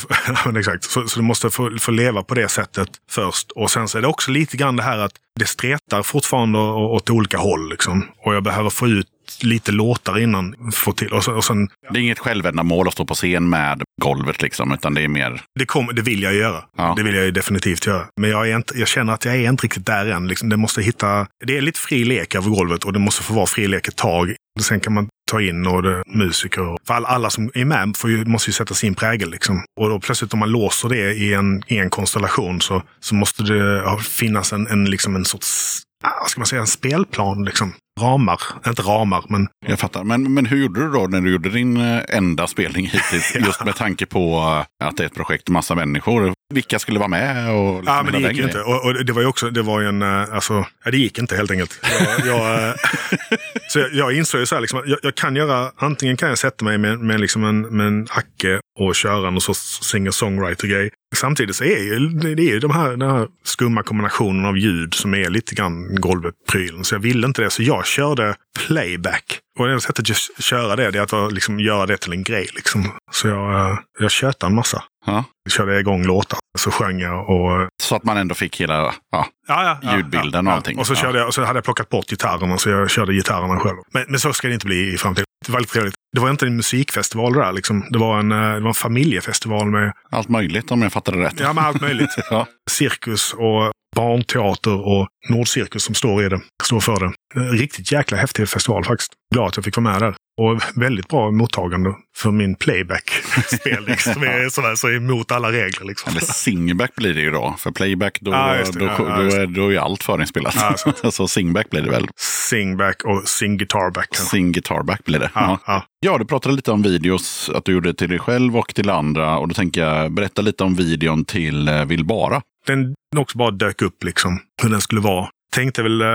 exakt. Så, så det måste få, få leva på det sättet först. Och sen så är det också lite grann det här att det stretar fortfarande åt olika håll. Liksom. Och jag behöver få ut lite låtar innan. Få till. Och, så, och sen, Det är inget självändamål att stå på scen med golvet liksom, utan det är mer... det, kommer, det vill jag göra. Ja. Det vill jag ju definitivt göra. Men jag, är inte, jag känner att jag är inte riktigt där än. Liksom. Det, måste hitta, det är lite fri lek över golvet och det måste få vara fri lek ett tag. Sen kan man ta in och det, musiker. För alla, alla som är med får ju, måste ju sätta sin prägel. Liksom. Och då plötsligt om man låser det i en, i en konstellation så, så måste det finnas en, en, liksom en sorts ah, vad ska man säga, en spelplan. Liksom. Ramar. Inte ramar, men Jag fattar. Men, men hur gjorde du då när du gjorde din eh, enda spelning hittills? Just med tanke på eh, att det är ett projekt massa människor. Vilka skulle vara med? Och liksom Ja, men det gick ju inte. Och, och det var ju också, det var ju en, eh, alltså, ja, det gick inte helt enkelt. Jag, jag, eh, så jag, jag insåg ju så här, liksom, jag, jag kan göra, antingen kan jag sätta mig med, med, liksom en, med en hacke och köra någon sorts singer-songwriter-grej. Samtidigt så är ju, det är ju de här, den här skumma kombinationen av ljud som är lite grann golvet-prylen. Så jag ville inte det, så jag körde playback. Och det sättet att köra det, det är att liksom, göra det till en grej. Liksom. Så jag, eh, jag tjötade en massa. Ja. Körde igång låtar. Så sjöng jag och Så att man ändå fick hela... Ja, Ja, ja, Ljudbilden och allting. Och så, körde jag, och så hade jag plockat bort gitarrerna, så jag körde gitarrerna själv. Men, men så ska det inte bli i framtiden. Det var trevligt. Det var inte en musikfestival det där. Liksom. Det, var en, eh, det var en familjefestival med allt möjligt om jag fattade rätt. ja, med allt möjligt. Cirkus och barnteater och Nordcirkus som står i det. Står för det. Riktigt jäkla häftig festival faktiskt. Glad att jag fick vara med där. Och väldigt bra mottagande för min playback-spelning som är sådär, så emot alla regler. Liksom. Eller singback blir det ju då. För playback, då, just det. då, Ja, då, det. är, då är ju allt förinspelat. Ja, så. singback blir det väl. Singback och sing guitarback. kanske. Sing guitarback blir det. Ja, Ja. ja. du pratade lite om videos, att du gjorde till dig själv och till andra. Och då tänker jag berätta lite om videon till eh, Vill bara. den också bara dök upp liksom. Hur den skulle vara. Tänkte väl, eh,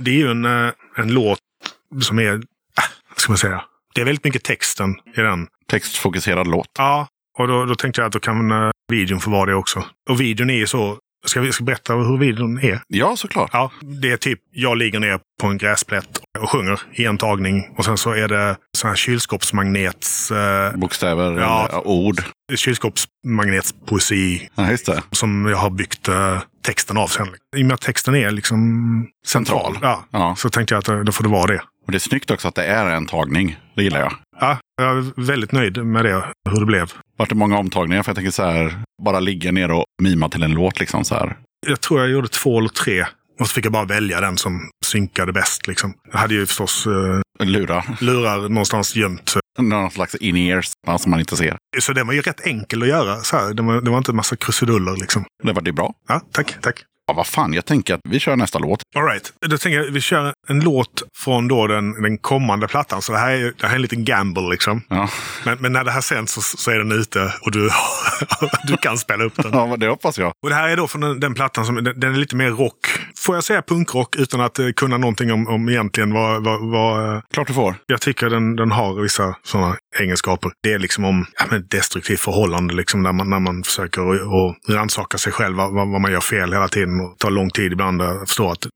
det är ju en, eh, en låt som är, ska man säga? Det är väldigt mycket texten i den. Textfokuserad låt. Ja, och då, då tänkte jag att då kan eh, videon få vara det också. Och videon är ju så Ska vi ska berätta hur videon är? Ja, såklart. Ja, det är typ jag ligger ner på en gräsplätt och sjunger i en tagning. Och sen så är det sån här kylskåpsmagnets... Eh, Bokstäver, Ja. ord. kylskåpsmagnetspoesi Ja, just det. som jag har byggt eh, texten av sen. I och med att texten är liksom central. Ja, Ja. Så tänkte jag att eh, då får det vara det. Och det är snyggt också att det är en tagning. Det gillar jag. Ja, jag är väldigt nöjd med det, hur det blev. Vart det många omtagningar? För jag tänker så här, bara ligga ner och mima till en låt liksom så här. Jag tror jag gjorde två eller tre. Och så fick jag bara välja den som synkade bäst. Liksom. Jag hade ju förstås eh, Lura. lurar någonstans gömt. Någon slags in-ears som man inte ser. Så den var ju rätt enkel att göra. Så här. Det, var, det var inte en massa krusiduller. Liksom. Det var det bra. Ja, tack, tack. Ja, vad fan, jag tänker att vi kör nästa låt. All right. Då tänker jag vi kör en låt från då den, den kommande plattan. Så det här, är, det här är en liten gamble liksom. Ja, Men, men när det här sänds så, så är den ute och du, du kan spela upp den. ja det hoppas jag. Och det här är då från den, den plattan som den, den är lite mer rock. Får jag säga punkrock utan att eh, kunna någonting om, om egentligen vad, vad, vad eh, Klart du får. jag tycker den, den har vissa sådana egenskaper. Det är liksom om ja, men destruktivt förhållande, liksom, när, man, när man försöker att rannsaka sig själv, vad vad man gör fel hela tiden. Och tar lång tid ibland att förstå att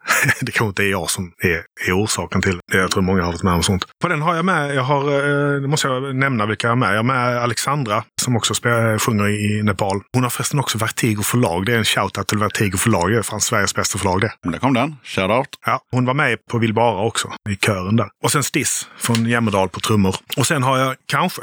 det kanske inte är jag som är, är orsaken till det. Jag tror många har varit med om sånt. På den har jag med, jag har, eh, det måste jag nämna vilka jag har med. Jag har med Alexandra som också spelar, sjunger i Nepal. Hon har förresten också Vertigo förlag. Det är en shoutout till Vertigo förlag. Det är fan Sveriges bästa förlag det. Men där kom den. Shoutout. Ja, hon var med på Vill bara också, i kören där. Och sen Stiss från Jämmerdal på trummor. Och sen har jag kanske,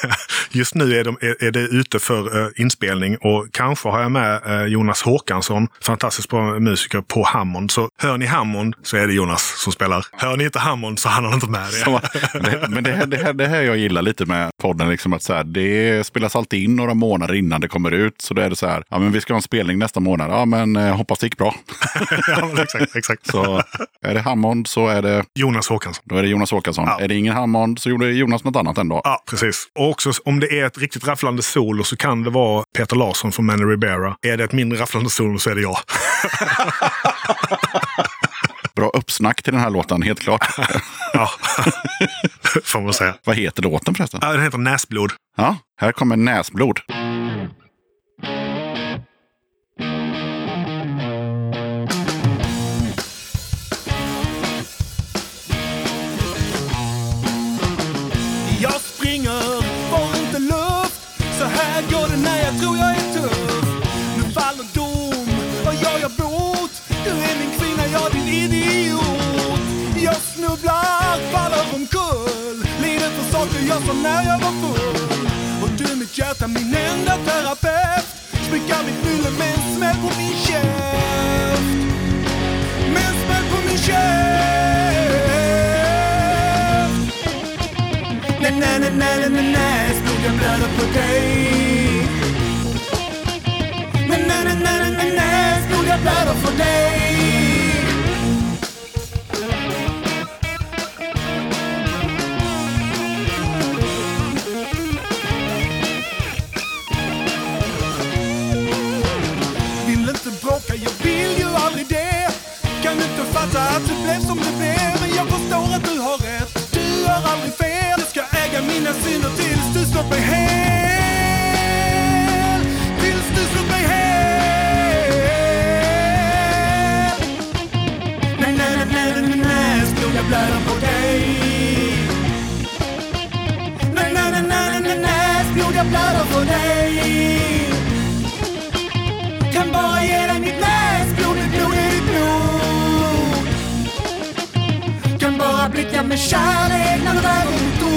just nu är, de, är, är det ute för eh, inspelning och kanske har jag med eh, Jonas Håkansson, fantastiskt bra musiker, på Hammond. Så hör ni Hammond så är det Jonas som spelar. Hör ni inte Hammond så han har inte med det. Så, det, men det här, det, det här jag gillar lite med podden. Liksom att så här, det spelas alltid in några månader innan det kommer ut. Så då är det så här, ja men vi ska ha en spelning nästa månad. Ja men eh, hoppas det gick bra. ja, exakt, exakt. Så är det Hammond så är det, Jonas Håkansson. då är det Jonas Håkansson. Ja. Är det ingen Hammond så gjorde Jonas något annat ändå. Ja, precis. Och också om det är ett riktigt rafflande solo så kan det vara Peter Larsson från Manny Ribera. Är det ett mindre rafflande solo så är det jag. Bra uppsnack till den här låten, helt klart. Ja, får man säga. Vad heter låten förresten? Ja, den heter Näsblod. Ja, här kommer Näsblod. Jag springer, får inte luft Så här går det när jag tror jag är Allt faller omkull. Lider för saker jag sa när jag var full. Och du mitt hjärta, min enda terapeut. Smickar mitt nylle med en smäll på min käft. Med en smäll på min käft. Nej, nej, nej, nej, nej, nej, nej, stod jag blöder på dig. Nej, nej, nej, nej, nej, nej, nej, jag blöder för dig. Bråka, jag vill ju aldrig det. Kan inte fatta att det blev som det blev? Men jag förstår att du har rätt. Du har aldrig fel. Jag ska äga mina synder tills du slår mig hel Tills du slår mig hel Nej, nej, nej, nej, nej, nej, nej Slog jag blöder på dig? Nej, nej, nej, nej, nej, nej Slog jag blöder på dig? Kan bara ge dig blickar med kärlek när du väger mitt ord.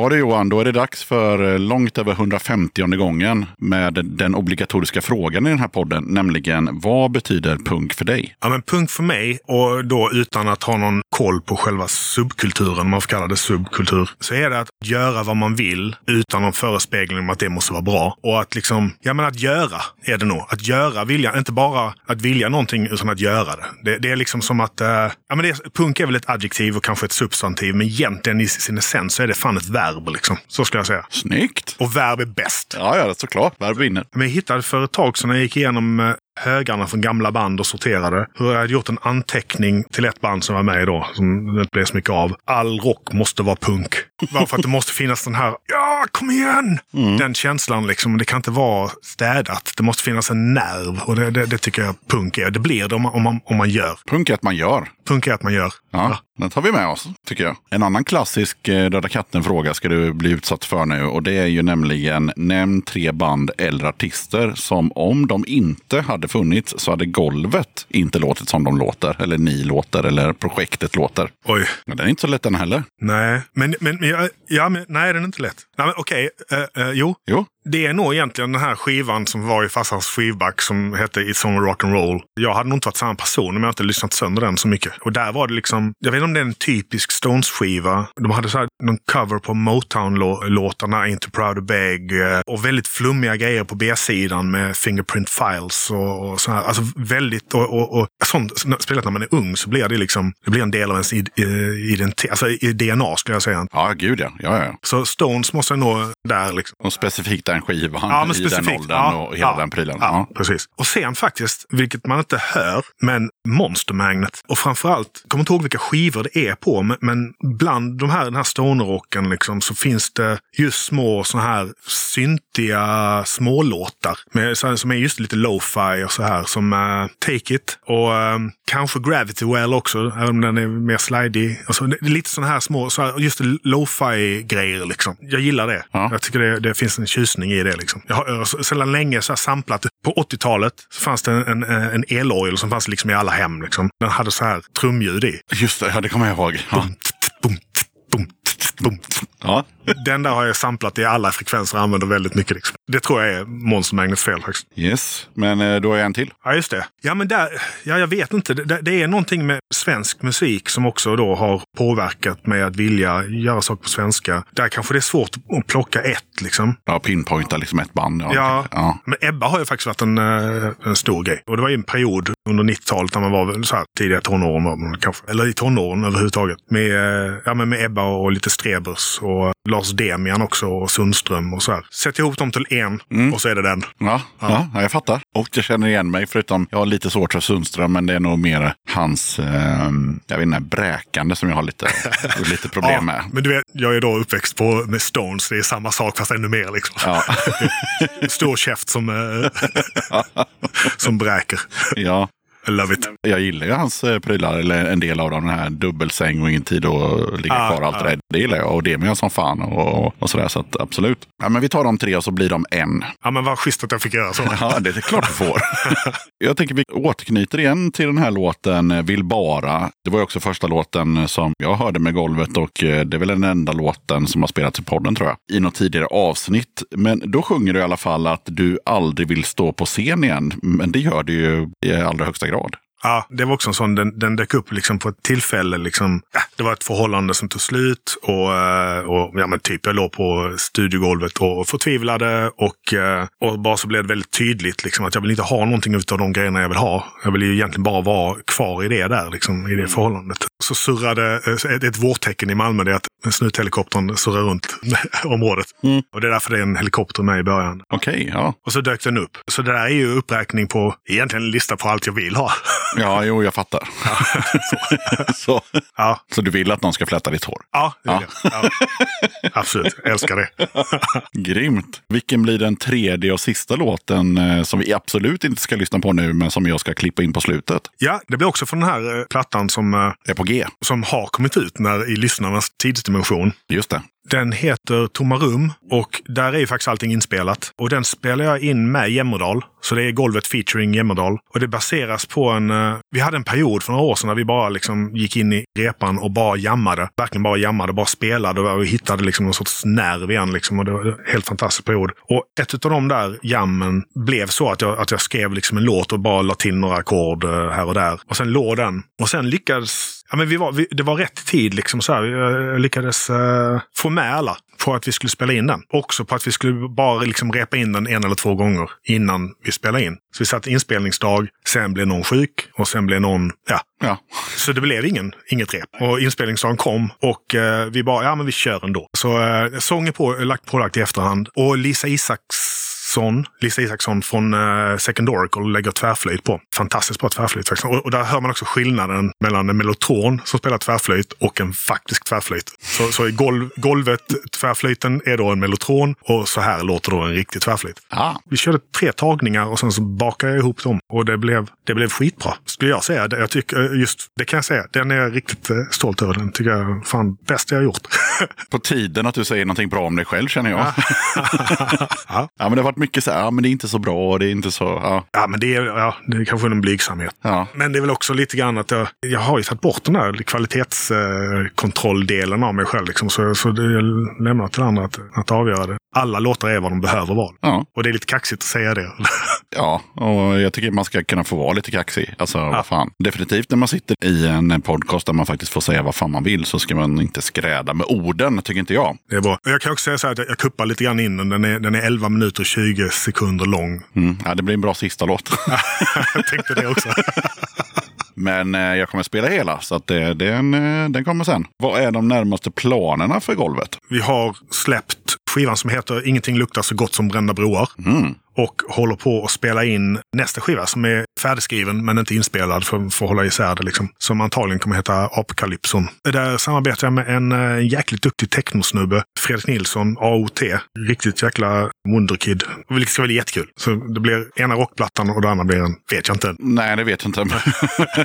Ja du Johan, då är det dags för eh, långt över 150 gången med den obligatoriska frågan i den här podden, nämligen vad betyder punk för dig? Ja, men punk för mig, och då utan att ha någon koll på själva subkulturen, om man får kalla det subkultur, så är det att göra vad man vill utan någon förespegling om att det måste vara bra. Och att liksom, ja men att göra är det nog. Att göra vilja, inte bara att vilja någonting utan att göra det. Det, det är liksom som att, eh, ja men det punk är väl ett adjektiv och kanske ett substantiv, men egentligen i sin essens så är det fan ett verb liksom. Så skulle jag säga. Snyggt! Och verb är bäst. Ja, ja, såklart. Verb vinner. Men jag hittade för ett tag sedan när jag gick igenom eh, högarna från gamla band och sorterade. Hur jag hade gjort en anteckning till ett band som var med då, som det inte blev så mycket av. All rock måste vara punk. Bara för att det måste finnas den här, ja, kom igen! Den känslan liksom. Det kan inte vara städat. Det måste finnas en nerv. Och det, det, det tycker jag punk är. Det blir det om man, om man, om man gör. Punk är att man gör. Punk är att man gör. Ja, den tar vi med oss, tycker jag. En annan klassisk eh, Döda katten-fråga ska du bli utsatt för nu. Och det är ju nämligen, nämn tre band eller artister som om de inte hade funnits så hade golvet inte låtit som de låter. Eller ni låter, eller projektet låter. Oj. Men den är inte så lätt den heller. Nej, men, men, ja, ja, men nej, den är inte lätt. Nej, men okej. eh, eh, jo, Jo, Det är nog egentligen den här skivan som var i farsans skivback som hette It's on rock and roll. Jag hade nog inte varit samma person om jag inte lyssnat sönder den så mycket. Och där var det liksom, jag vet inte om det är en typisk Stones-skiva. De hade så här, någon cover på Motown-låtarna, Into Proud to Beg. eh, Och väldigt flummiga grejer på B-sidan med Fingerprint Files och, och så här. Alltså väldigt, och, och, och sånt, spelat när man är ung så blir det liksom, det blir en del av ens eh, identitet, alltså i DNA skulle jag säga. ja gud ja. ja, ja. Så Stones måste nå där liksom. Och specifikt den skivan Ja, i den åldern Ja, och hela ja, den prylen. Ja, precis. Och sen faktiskt, vilket man inte hör, men Monster Magnet. Och framförallt, kommer inte ihåg vilka skivor det är på, men, bland de här, den här stonerrocken liksom, så finns det just små såna här syntiga smålåtar. Med, så här, som är just lite lo-fi och så här, som eh, Take It och eh, kanske Gravity Well också, även om den är mer slidig. Alltså, det är lite såna här små, så här, just lo-fi grejer liksom. Jag gillar det. Ja. Jag tycker det, det finns en tjusning i det. Liksom. Jag har sedan länge så samplat. På 80-talet så fanns det en, en, en elorgel som fanns liksom i alla hem. Liksom. Den hade så här trumljud i. Just det, ja, det kommer jag ihåg. Ja. Bum, ttt, bum, ttt, Ja. Den där har jag samplat i alla frekvenser och använder väldigt mycket. Liksom. Det tror jag är Monster Magnets fel högst. Yes, men eh, då är en till. Ja, just det. Ja, men där, ja, jag vet inte. Det, det är någonting med svensk musik som också då har påverkat mig att vilja göra saker på svenska. Där kanske det är svårt att plocka ett. Liksom. Ja, pinpointa liksom ett band. Ja. Ja, ja. men Ebba har ju faktiskt varit en, eh, en stor grej. Och det var ju en period under 90-talet när man var så här tidiga tonåren. Kanske, eller i tonåren överhuvudtaget. Med, eh, ja, men med Ebba och lite Strebers och Lars Demian också och Sundström och så här. Sätt ihop dem till en och så är det den. Ja, ja. ja, jag fattar. Och jag känner igen mig, förutom jag har lite svårt för Sundström, men det är nog mer hans, eh, jag vet inte, bräkande som jag har lite, lite problem med. men du vet, jag är då uppväxt på, med Stones. Det är samma sak fast ännu mer. Liksom. Ja. Stor käft som, eh, som bräker. ja. I love it. Jag gillar ju hans eh, prylar, eller en del av dem. Den här dubbelsäng och ingen tid att ligga Ah, kvar och allt ah. det där. Det gillar jag. Och det med som fan och, och sådär. Så att, absolut. Ja, men vi tar de tre och så blir de en. Ja, men vad schysst att jag fick göra så. Ja, det är klart du får. jag tänker vi återknyter igen till den här låten eh, Vill bara. Det var ju också första låten som jag hörde med golvet och eh, det är väl den enda låten som har spelats i podden tror jag. I något tidigare avsnitt. Men då sjunger du i alla fall att du aldrig vill stå på scen igen. Men det gör du ju i allra högsta grad. Ja, det var också en sån, den, den dök upp liksom på ett tillfälle. Liksom, ja, det var ett förhållande som tog slut och, eh, och ja, men typ jag låg på studiogolvet och förtvivlade och, eh, och bara så blev det väldigt tydligt liksom, att jag vill inte ha någonting av de grejerna jag vill ha. Jag vill ju egentligen bara vara kvar i det där, liksom, i det förhållandet. Så surrade eh, ett, vårtecken i Malmö. Det är att snuthelikoptern surrar runt området. Mm. Och det är därför det är en helikopter med i början. Okej, ja. Och så dök den upp. Så det där är ju uppräkning på egentligen en lista på allt jag vill ha. Ja, jo, jag fattar. så. Ja, så du vill att någon ska flätta ditt hår? ja, det vill jag. Ja. Absolut, jag älskar det. Grymt. Vilken blir den tredje och sista låten eh, som vi absolut inte ska lyssna på nu, men som jag ska klippa in på slutet? Ja, det blir också från den här eh, plattan som, Är på G. som har kommit ut när, i lyssnarnas tidsdimension. Just det. Den heter Tomma rum och där är ju faktiskt allting inspelat. Och den spelar jag in med Jämmerdal. Så det är golvet featuring Jämmerdal. Och det baseras på en... eh, vi hade en period för några år sedan när vi bara liksom gick in i repan och bara jammade. Verkligen bara jammade, bara spelade och vi hittade liksom någon sorts nerv igen. Liksom, och det var en helt fantastisk period. Och ett av de där jammen blev så att jag, att jag skrev liksom en låt och bara la till några ackord eh, här och där. Och sen låg den. Och sen lyckades... Ja, men vi var, vi, det var rätt tid. Liksom, så här. Jag lyckades eh, få med alla på att vi skulle spela in den. Också på att vi skulle bara liksom repa in den en eller två gånger innan vi spelade in. Så vi satt inspelningsdag, sen blev någon sjuk och sen blev någon... Ja. Ja. Så det blev ingen, inget rep. Och inspelningsdagen kom och eh, vi bara, ja men vi kör ändå. Så eh, sång är på, lagt pålagt i efterhand. Och Lisa Isaksson, Lisa Isaksson från eh, Second Oracle lägger tvärflöjt på. Fantastiskt bra tvärflöjt faktiskt. Och, och där hör man också skillnaden mellan en mellotron som spelar tvärflöjt och en faktisk tvärflöjt. Så, så i golv, golvet, tvärflöjten är då en mellotron och så här låter då en riktig tvärflöjt. Ah, Vi körde tre tagningar och sen så bakade jag ihop dem. Och det blev, det blev skitbra, skulle jag säga. Jag tycker, just, det kan jag säga. Den är jag riktigt eh, stolt över. Den tycker jag fan bäst jag har gjort. på tiden att du säger någonting bra om dig själv känner jag. ja. Ja, men det har varit mycket så här, ja men det är inte så bra, det är inte så, ja. ja, men det är, ja, det är kanske en blygsamhet. ja. Men det är väl också lite grann att jag, jag har ju tagit bort den här kvalitetskontrolldelen av mig själv. Liksom, så, så det är lämnat till andra att, att avgöra det. Alla låtar är vad de behöver vara. Ja. Och det är lite kaxigt att säga det. Ja, och jag tycker man ska kunna få vara lite kaxig. Alltså, vad fan. Definitivt när man sitter i en podcast där man faktiskt får säga vad fan man vill så ska man inte skräda med orden, tycker inte jag. Det är bra. Och Jag kan också säga så här att jag- jag kuppar lite grann in den. Den är, den är 11 minuter och 20 sekunder lång. Mm. Ja, det blir en bra sista låt. jag tänkte det också. Men eh, jag kommer spela hela, så att det, den, eh, den kommer sen. Vad är de närmaste planerna för golvet? Vi har släppt skivan som heter Ingenting luktar så gott som brända broar. Mm. Och håller på att spela in nästa skiva som är färdigskriven men inte inspelad för, för att hålla isär det. Liksom. Som antagligen kommer heta Apkalypson. Där samarbetar jag med en äh, jäkligt duktig technosnubbe. Fredrik Nilsson, AOT. Riktigt jäkla wonderkid. Vilket ska bli jättekul. Så det blir ena rockplattan och det andra blir en, vet jag inte. Nej, det vet jag inte.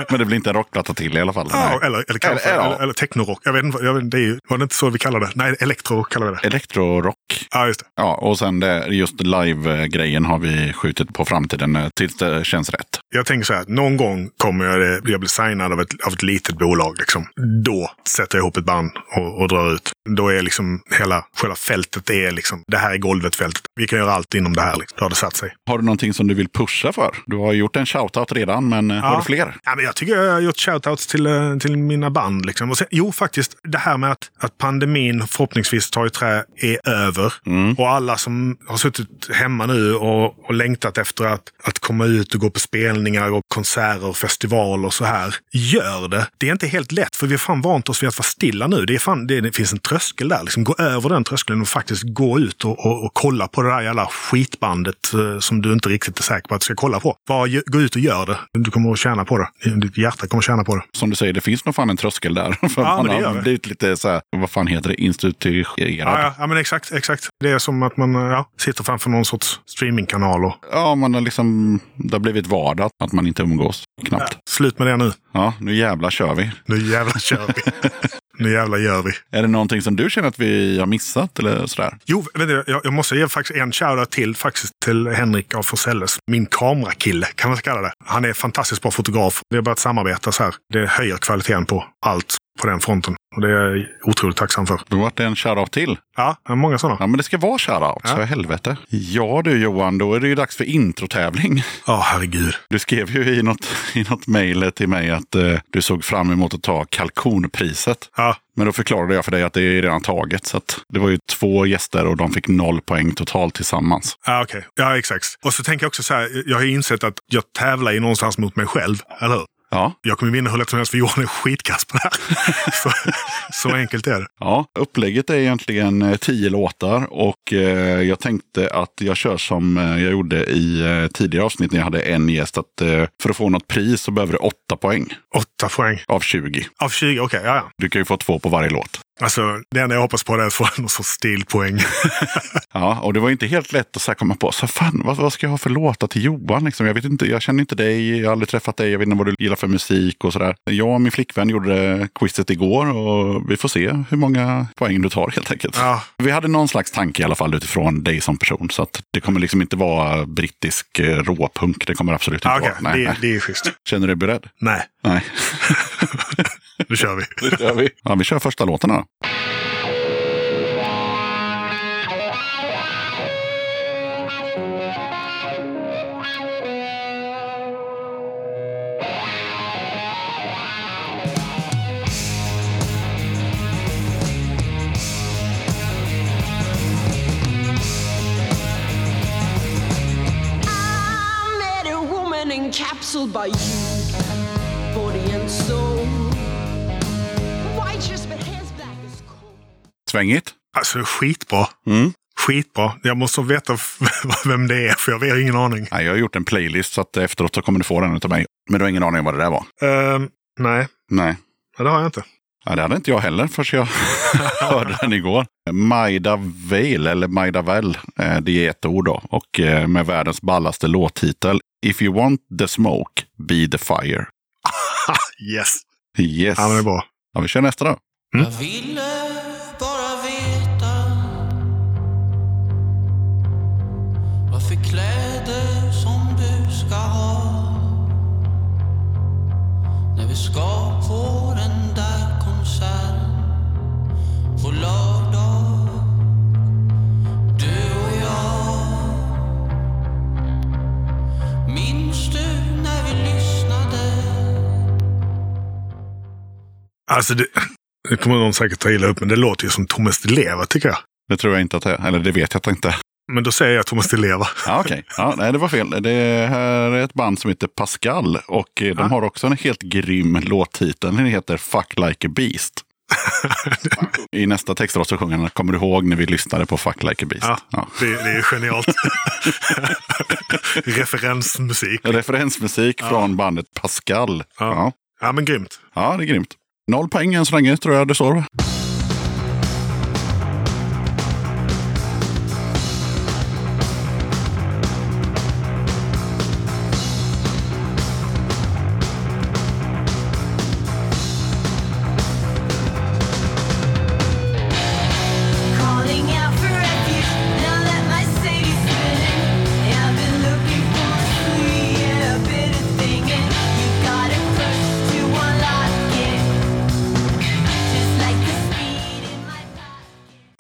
Men det blir inte en rockplatta till i alla fall. Ja, eller, eller, kanske, Eller- eller, eller technorock. Jag vet inte, jag vet, det är ju, var det inte så vi kallar det? Nej, elektro kallar vi det. Elektrorock. Ja, just det. Ja, och sen det, just live-grejen har vi skjutit på framtiden eh, tills det känns rätt. Jag tänker så här, någon gång kommer jag, det- jag bli signad av ett, av ett litet bolag. Liksom. Då sätter jag ihop ett band och, och drar ut. Då är liksom hela själva fältet, är liksom, det här är golvet fältet. Vi kan göra allt inom det här. Liksom. Då har det satt sig. Har du någonting som du vill pusha för? Du har gjort en shoutout redan, men eh, har Ja. du fler? Ja, men jag tycker jag har gjort shoutouts till, eh, till mina band. Liksom. Sen, jo, faktiskt, det här med att, att pandemin förhoppningsvis tar i trä är över. Och alla som har suttit hemma nu och, och längtat efter att, att komma ut och gå på spelningar och konserter och festivaler och så här. Gör det. Det är inte helt lätt, för vi har fan vant oss vid att vara stilla nu. Det, är fan, det, det finns en tröskel där. Liksom, gå över den tröskeln och faktiskt gå ut och, och, och kolla på det där jävla skitbandet eh, som du inte riktigt är säker på att du ska kolla på. Bara gå ut och gör det. Du kommer att tjäna på det. Ditt hjärta kommer att tjäna på det. Som du säger, det finns nog fan en tröskel där. För Ja, man har blivit lite så här, vad fan heter det, instituerad. Ja, ja, ja, men exakt, exakt. Det är som att man eh, ja, sitter framför någon sorts streamingkanal och Ja, man har liksom, det har blivit vardag att man inte umgås knappt. slut med det nu. Ja, nu jävlar kör vi. Nu jävlar kör vi. nu jävlar gör vi. Är det någonting som du känner att vi har missat eller sådär? Jo, vet du, jag, jag måste ge faktiskt en shoutout till faktiskt till Henrik av Forselles. Min kamerakille kan man kalla det. Han är fantastiskt bra fotograf. Vi har börjat samarbeta så här. Det höjer kvaliteten på allt på den fronten. Och det är jag otroligt tacksam för. Då vart det en shoutout till. Ja, många sådana. Ja, men det ska vara shoutout, Ja. så helvete. Ja du Johan, då är det ju dags för introtävling. Ja, herregud. Du skrev ju i något, i något mejl till mig att eh, du såg fram emot att ta kalkonpriset. Ja, Men då förklarade jag för dig att det är redan taget. Så det var ju två gäster och de fick noll poäng totalt tillsammans. Ja, okej. Ja, exakt. Och så tänker jag också så här, jag har insett att jag tävlar ju någonstans mot mig själv, eller hur? Ja, Jag kommer vinna hur lätt som helst för Johan är skitkass på det här. så, så enkelt är det. Ja, upplägget är egentligen eh, tio låtar och eh, jag tänkte att jag kör som eh, jag gjorde i eh, tidigare avsnitt när jag hade en gäst. Att eh, för att få något pris så behöver du åtta poäng Åtta poäng. av 20. Av 20, okej. ja, ja. Du kan ju få två på varje låt. Alltså, det enda jag hoppas på är att få någon sorts stilpoäng. Ja, och det var inte helt lätt att så komma på, så fan, vad, vad ska jag ha för låtar till Johan? Liksom? Jag, vet inte, jag känner inte dig, jag har aldrig träffat dig, jag vet inte vad du gillar för musik och sådär. Jag och min flickvän gjorde quizet igår och vi får se hur många poäng du tar helt enkelt. Ja. Vi hade någon slags tanke i alla fall utifrån dig som person. Så att det kommer liksom inte vara brittisk eh, råpunk. Det kommer absolut inte Ja, Okej, vara. Nej, det, nej. det är schysst. Känner du dig beredd? Nej, Nej. nu kör vi. Det gör vi. Ja, vi kör första låten encapsulated by you, Svängigt. Alltså, skitbra. Mm. Skitbra. Jag måste veta vem det är, för jag har ingen aning. Nej, jag har gjort en playlist så att efteråt så kommer du få den av mig. Men du har ingen aning om vad det där var? Ehm, nej, Nej. Ja, det har jag inte. Ja, det hade inte jag heller förrän jag hörde den igår. Maida Vale, eller Maida Vel, eh, det är ett ord då. Och eh, med världens ballaste låttitel. If you want the smoke, be the fire. yes. Yes. Ja, men det är bra. Ja, vi kör nästa då. Jag Vad för kläder som du ska ha När vi ska på den där konserten På lördag Du och jag Minns du när vi lyssnade Alltså, det, det kommer någon säkert ta illa upp, men det låter ju som Thomas Di Leva, tycker jag. Det tror jag inte att det är. Eller det vet jag inte. Men då säger jag Thomas Di Leva. Ja, okej. Ja, nej, det var fel. Det här är ett band som heter Pascal. Och eh, de har också en helt grym låttitel. Den heter Fuck Like a Beast. I nästa textrad så sjunger han Kommer du ihåg när vi lyssnade på Fuck Like a Beast? Ja, Ja. Det, det är genialt. Referensmusik. Referensmusik från bandet Pascal. Ja. Ja. Ja, men grymt. ja, det är grymt. Noll poäng än så länge tror jag det står.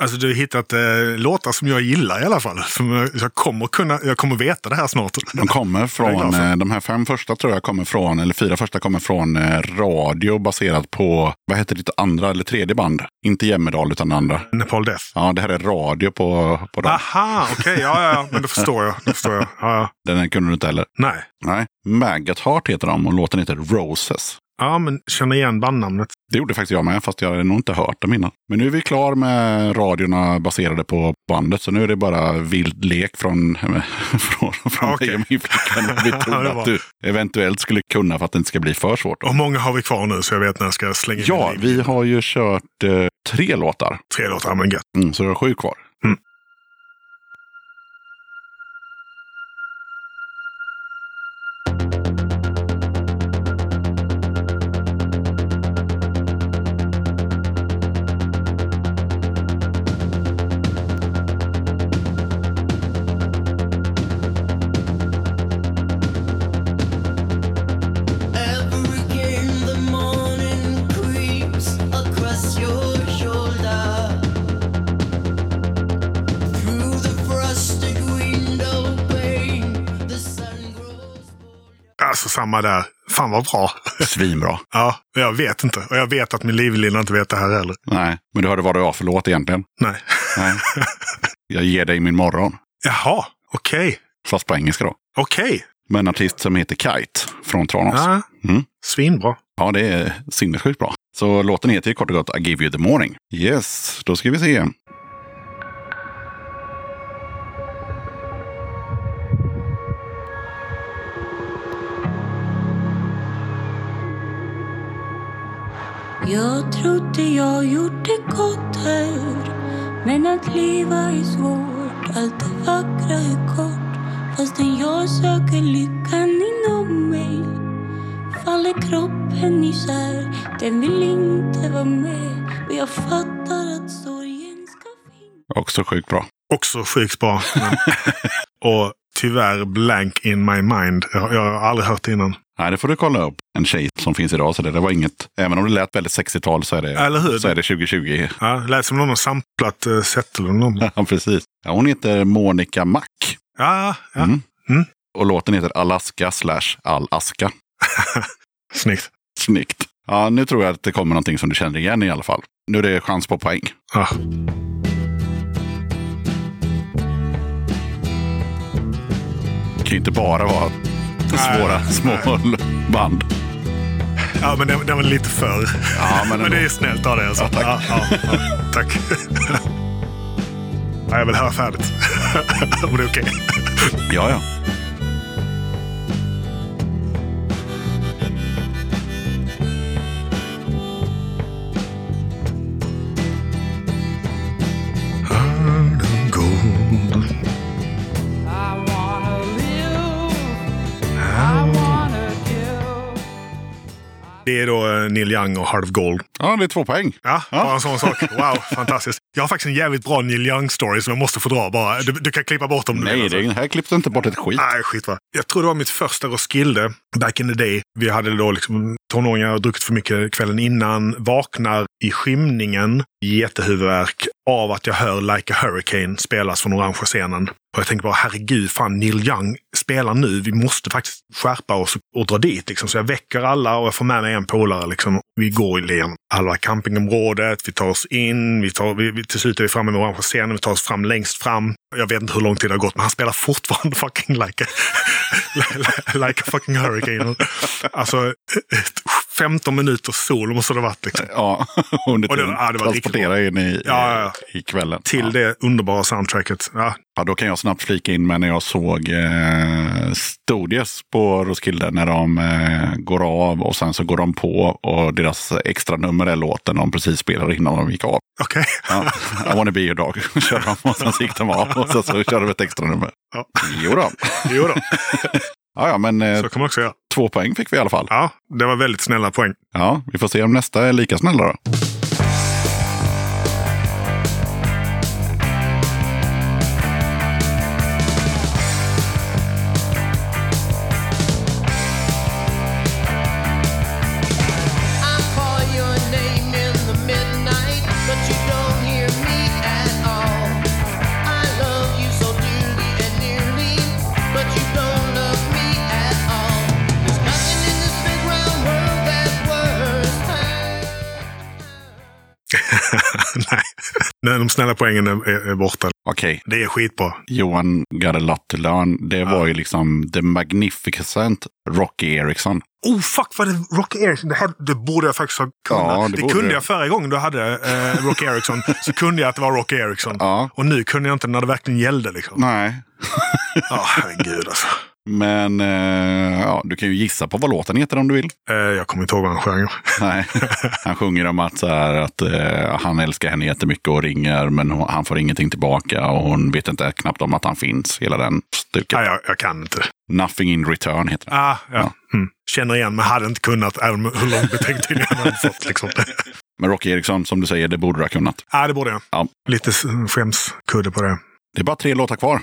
Alltså, du har hittat eh, låtar som jag gillar i alla fall. Som jag, kommer kunna, jag kommer veta det här snart. De kommer från, eh, de här fem första tror jag kommer från, eller fyra första kommer från eh, radio baserat på, vad heter ditt andra eller tredje band? Inte Jämmerdal utan det andra. Nepal Death. Ja, det här är radio på, på dem. Aha, okej. ja, ja, ja, men då förstår jag. Då förstår jag. Ja, ja. Den kunde du inte heller. Nej. Nej. Maggot Heart heter de och låten heter Roses. Ja, men känner igen bandnamnet. Det gjorde faktiskt jag med, fast jag hade nog inte hört dem innan. Men nu är vi klar med radiorna baserade på bandet, så nu är det bara vild lek från, från, från Okej. mig och min flickvän. Vi var- att du eventuellt skulle kunna för att det inte ska bli för svårt. Och många har vi kvar nu, så jag vet när jag ska slänga in Ja, vi har ju kört eh, tre låtar, tre låtar. Men gött. mm, så det är sju kvar. Vad bra. Svinbra. ja, jag vet inte. Och jag vet att min livlina inte vet det här heller. Nej, men du hörde vad det var för låt egentligen? Nej. Nej. Jag ger dig min morgon. Jaha, okej. Fast på engelska då. Okej. med en artist som heter Kite från Tranås. Ja, Mm. Svinbra. Ja, det är sinnessjukt bra. Så låten heter ju kort och gott I give you the morning. Yes, då ska vi se. Jag trodde jag gjort det gott här Men att leva är svårt Allt det vackra är kort Fastän jag söker lyckan inom mig Faller kroppen isär Den vill inte vara med Men jag fattar att sorgen ska finnas Också sjukt bra. Också sjukt bra. Och tyvärr blank in my mind. Jag, jag har aldrig hört det innan. Nej, det får du kolla upp. En tjej som finns idag. Så det, det var inget, även om det lät väldigt 60-tal så är det, så är det 2020. Ja, det lät som någon har samplat uh, Zetterlund. Ja, precis. Ja, hon heter Monica Mack. Ja, ja. Mm. Mm. Och låten heter Alaska slash Alaska. snyggt. Snyggt. Ja, nu tror jag att det kommer någonting som du känner igen i alla fall. Nu är det chans på poäng. Ja. Det kan ju inte bara vara svåra små band. ja, men den, den var lite för. Ja, men Men det är snällt av dig. Alltså. Ja, tack. Ja, ja, ja, tack. ja, jag vill höra färdigt. Om det är okej. Ja, ja. Neil Young och Heart of Gold. Ja, det är två poäng. Ja, bara en sån sak. Wow, fantastiskt. Jag har faktiskt en jävligt bra Neil Young-story som jag måste få dra bara. Du, du kan klippa bort om du vill. Nej, alltså. här klippte inte bort ett skit. Nej, skit va. Jag tror det var mitt första Roskilde, back in the day. Vi hade då liksom tonåringar och druckit för mycket kvällen innan. Vaknar i skymningen, jättehuvudvärk, av att jag hör Like a Hurricane spelas från orangea scenen. Och jag tänker bara, herregud, fan Neil Young spelar nu. Vi måste faktiskt skärpa oss och, och dra dit. Liksom. Så jag väcker alla och jag får med mig en polare. Liksom. Vi går igenom halva campingområdet, vi tar oss in, vi tar, vi, vi, till slut är vi framme med orangea scenen, vi tar oss fram längst fram. Jag vet inte hur lång tid det har gått, men han spelar fortfarande fucking like a, like a fucking hurricane. Alltså, 15 minuter sol måste det ha varit. Liksom. Ja, under Och det- tiden ja, det riktigt transportera in i, Ja, ja, i kvällen. Till ja. det underbara soundtracket. Ja, Ja, då kan jag snabbt flika in med när jag såg eh, Stodies på Roskilde när de eh, går av och sen så går de på och deras extra nummer är låten de precis spelade innan de gick av. Okej. Ja, I wanna be your dog körde de och sen så gick de av och sen så körde de ett extra nummer. Ja. Jo då. Jo då, Ja, ja, men eh, så kan man också göra. Två poäng fick vi i alla fall. Ja, det var väldigt snälla poäng. Ja, vi får se om nästa är lika snälla då. Nej, de snälla poängen är, är, borta. Okej, Det är skitbra. Johan got a lot to learn. Det var ju liksom The Magnificent Rocky Eriksson. Oh fuck vad det Rocky Ericsson. Det, här, det borde jag faktiskt ha kunnat. Ja, det det kunde jag förra gången du hade eh, Rocky Ericsson. så kunde jag att det var Rocky Ericsson. Ja. Och nu kunde jag inte när det verkligen gällde. Liksom. Nej, Ja, herregud alltså. Men eh, ja, du kan ju gissa på vad låten heter om du vill. Eh, jag kommer inte ihåg vad han sjöng. Nej. Han sjunger om att, så här, att eh, han älskar henne jättemycket och ringer men hon, han får ingenting tillbaka och hon vet inte knappt om att han finns. Hela den stuket. Nej, jag, jag kan inte. Nothing in return heter den. Ah, ja. Mm. Känner igen, men hade inte kunnat även hur lång betänketid jag hade fått. Liksom. Men Rocky Eriksson, som du säger, det borde du ha kunnat. ah, det borde jag. Ja. Lite skämskudde på det. Det är bara tre låtar kvar.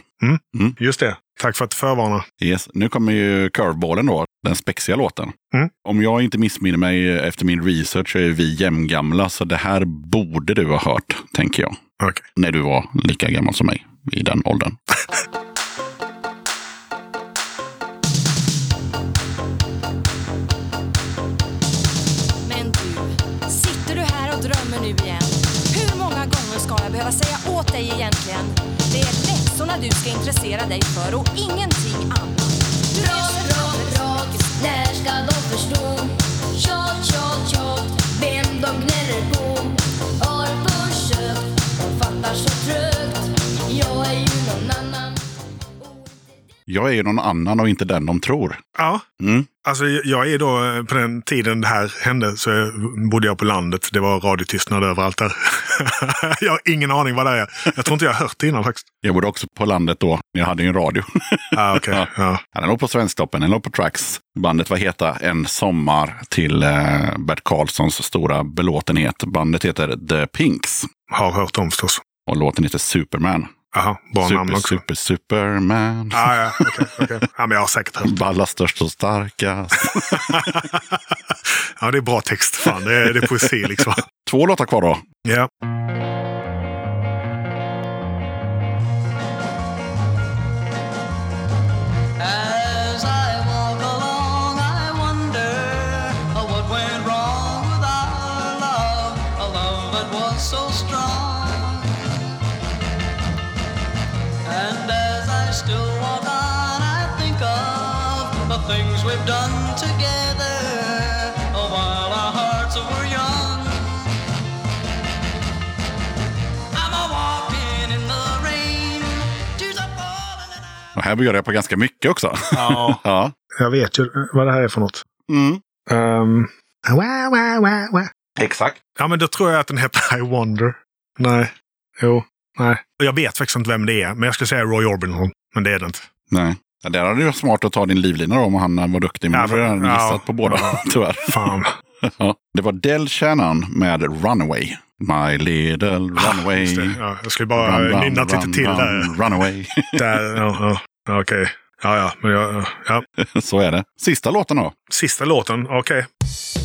Just det. Tack för att du förvarnar. Yes. Nu kommer ju curveballen då, den spexiga låten. Mm. Om jag inte missminner mig efter min research så är vi jämngamla, så det här borde du ha hört, tänker jag. Okej. När du var lika gammal som mig i den åldern. Men du, sitter du här och drömmer nu igen? Hur många gånger ska jag behöva säga åt dig egentligen? Du ska intressera dig för och ingenting annat. Prat, prat, prat, när ska de förstå? Tjat, tjat, tjat, vem de gnäller på? Har försökt, de fattar så trögt. Jag är ju någon annan och inte den de tror. Ja, Mm. alltså jag är då eh, på den tiden det här hände så jag- bodde jag på landet. Det var radiotystnad överallt där. jag har ingen aning vad det är. Jag tror inte jag har hört det innan faktiskt. Jag bodde också på landet då. Jag hade ju en radio. Ah, okej. Ja. ja. Den låg på Svensktoppen, den låg på Trax. Bandet var heta En sommar till eh, Bert Karlssons stora belåtenhet. Bandet heter The Pinks Har hört om förstås. och låten heter Superman. Jaha, bra namn Super, också. super, Superman. Ah, ja, okej, okej. ja, men jag har säkert hört. Balla störst och starkast. ja, det är bra text. Fan, det är, det är poesi liksom. Två låtar kvar då. Ja. As här börjar jag på ganska mycket också. ja. ja. Jag vet ju vad det här är för något. Mm. Um, wah, wah, wah, wah. Exakt. Ja, men då tror jag att den heter I Wonder. Nej. Jo. Nej. Jag vet faktiskt inte vem det är, men jag skulle säga Roy Orbison. Men det är det inte. Nej. Ja, där hade det varit smart att ta din livlina då om han var duktig. Men Ja, men- redan ja. gissat på båda, Ja. tyvärr. Fan. Ja. Det var Del Shannon med Runaway. My little runaway. Just det. Ja, jag skulle bara Run, run, nynna lite till run, där. Runaway. där ja, Okej. Ja, ja. Men jag, ja. Så är det. Sista låten då. Sista låten. Okej. Jag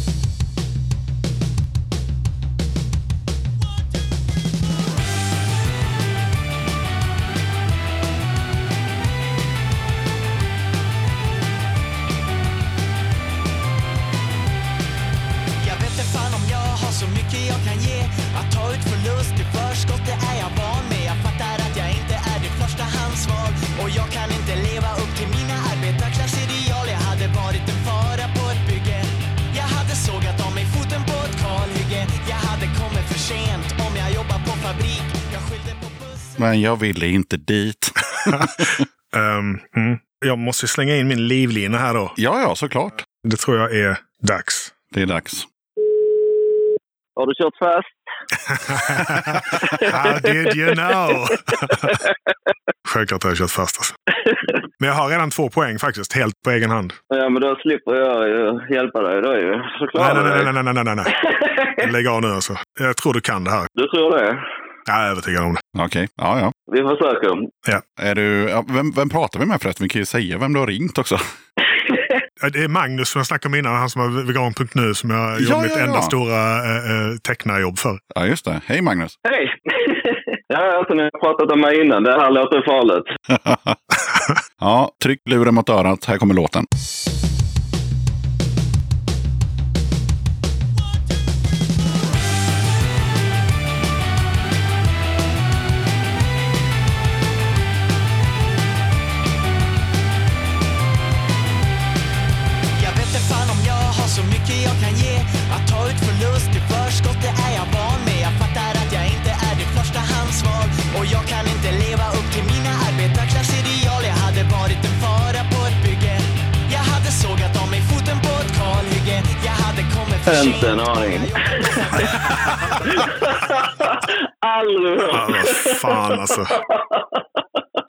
Men jag ville inte dit. Ehm, mm. Jag måste slänga in min livlina här då. Ja, ja, såklart. Det tror jag är dags. Det är dags. Har du kört fast? How did you know? Självklart har jag kört fast. Alltså. Men jag har redan två poäng faktiskt, helt på egen hand. Ja, men då slipper jag ju hjälpa dig då ju. Nej, nej, nej, nej, nej, nej, nej. Lägg av nu alltså. Jag tror du kan det här. Du tror det? Jag är övertygad om det. Okej, ja, ja. Vi försöker. Är du, ja, vem, vem pratar vi med förresten? Vi kan ju säga vem du har ringt också. Ja, Det är Magnus som jag snackade om innan, han som har vegan.nu som jag Ja, gjorde mitt ja, ja. enda stora äh, tecknarjobb för. Ja, just det. Hej Magnus. Hej! ja, alltså ni har pratat om mig innan. Det här låter farligt. ja, tryck luren mot örat. Här kommer låten. Inte en aning. Aldrig Ja, hört. vad fan alltså.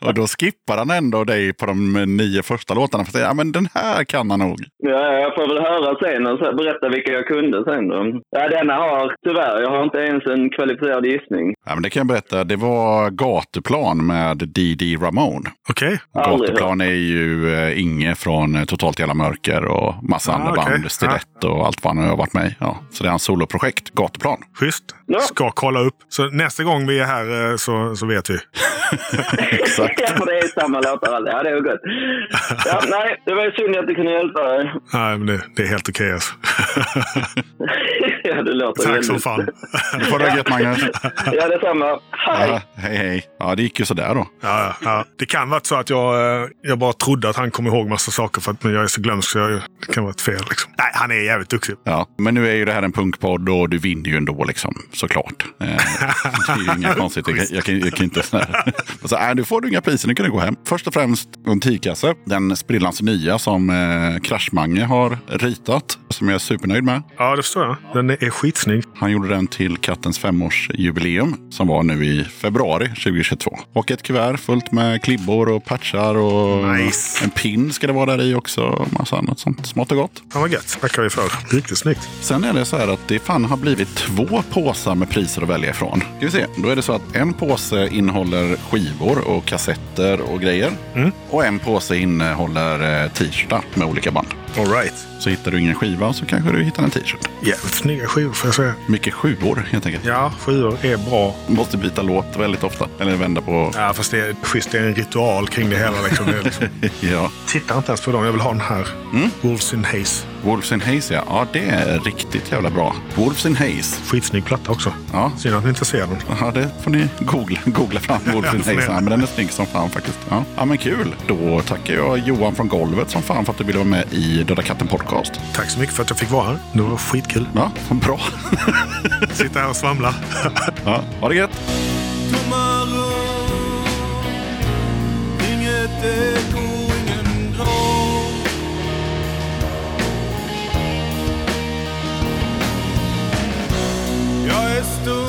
Och då skippar han ändå dig på de nio första låtarna. För att säga, ja, men den här kan han nog. Ja, jag får väl höra sen och berätta vilka jag kunde sen då. Ja, denna har tyvärr, jag har inte ens en kvalificerad gissning. Ja, men det kan jag berätta. Det var Gatuplan med D.D. Ramone. Okej. Aldrig Gatuplan är ju eh, Inge från eh, Totalt Jävla Mörker och massa Ah, andra okej. band. Stilett och allt vad han har varit med i. Ja, så det är hans soloprojekt, Gatuplan. Schysst. Ja. ska kolla upp. Så nästa gång vi är här eh, så, så vet vi. Exakt. ja, det är samma låtar alltid. Ja, det är gott. Ja, nej, det var ju synd att jag kunde hjälpa dig. Nej, men det, det är helt okej alltså. ja, det låter Tack väldigt- som fan. Får det gött Magnus. Ja, detsamma. Hej! Ja, hej hej. Ja, det gick ju sådär då. Ja, ja, ja. Det kan vara så att jag, eh, jag bara trodde att han kom ihåg massa saker för att men jag är så glömsk så jag, det kan vara ett fel. Liksom. Nej, han är jävligt duktig. Ja, men nu är ju det här en punkpodd och du vinner ju ändå liksom, såklart. Eh, det är ju inga konstigt. Jag, jag, kan, jag kan inte sådär. Så, äh, nu får du inga priser, nu kan du gå hem. Först och främst en tygkasse. Den sprillans nya som eh, Kraschmange har ritat. Som jag är supernöjd med. Ja, det förstår jag. Den är skitsnygg. Han gjorde den till kattens femårsjubileum som var nu i februari 2022. Och ett kuvert fullt med klibbor och patchar och Nice. en pin ska det vara där i också. Massa annat sånt smått och gott. Ja, vad gött. tackar vi för. Riktigt snyggt. Sen är det så här att det fan har blivit två påsar med priser att välja ifrån. Ska vi se. Då är det så att en påse innehåller skivor och kassetter och grejer. Och en påse innehåller eh, t-shirtar med olika band. All right. Så hittar du ingen skiva så kanske du hittar en t-shirt. Jävligt snygga skivor får jag säga. Mycket sjuor helt enkelt. Ja, skivor är bra. Måste byta låt väldigt ofta. Eller vända på... Ja, fast det är schysst. Det är en ritual kring det hela. Liksom. Det liksom. Ja. Tittar inte ens på dem. Jag vill ha den här. Wolves in Haze. Wolves in Haze ja. Ja, det är riktigt jävla bra. Wolves in Haze. Skitsnygg platta också. Ja. Synd att ni inte ser den. Ja, det får ni googla, googla fram. Wolves in Haze. Ja, men den är snygg som fan faktiskt. Ja. ja, men kul. Då tackar jag Johan från golvet som fan för att du ville vara med i Döda katten podcast. Tack så mycket för att jag fick vara här. Det var skitkul. Ja, bra. Sitta här och svamla. ja, ha det gött. Tomma rum Inget eko, ingen Jag är stum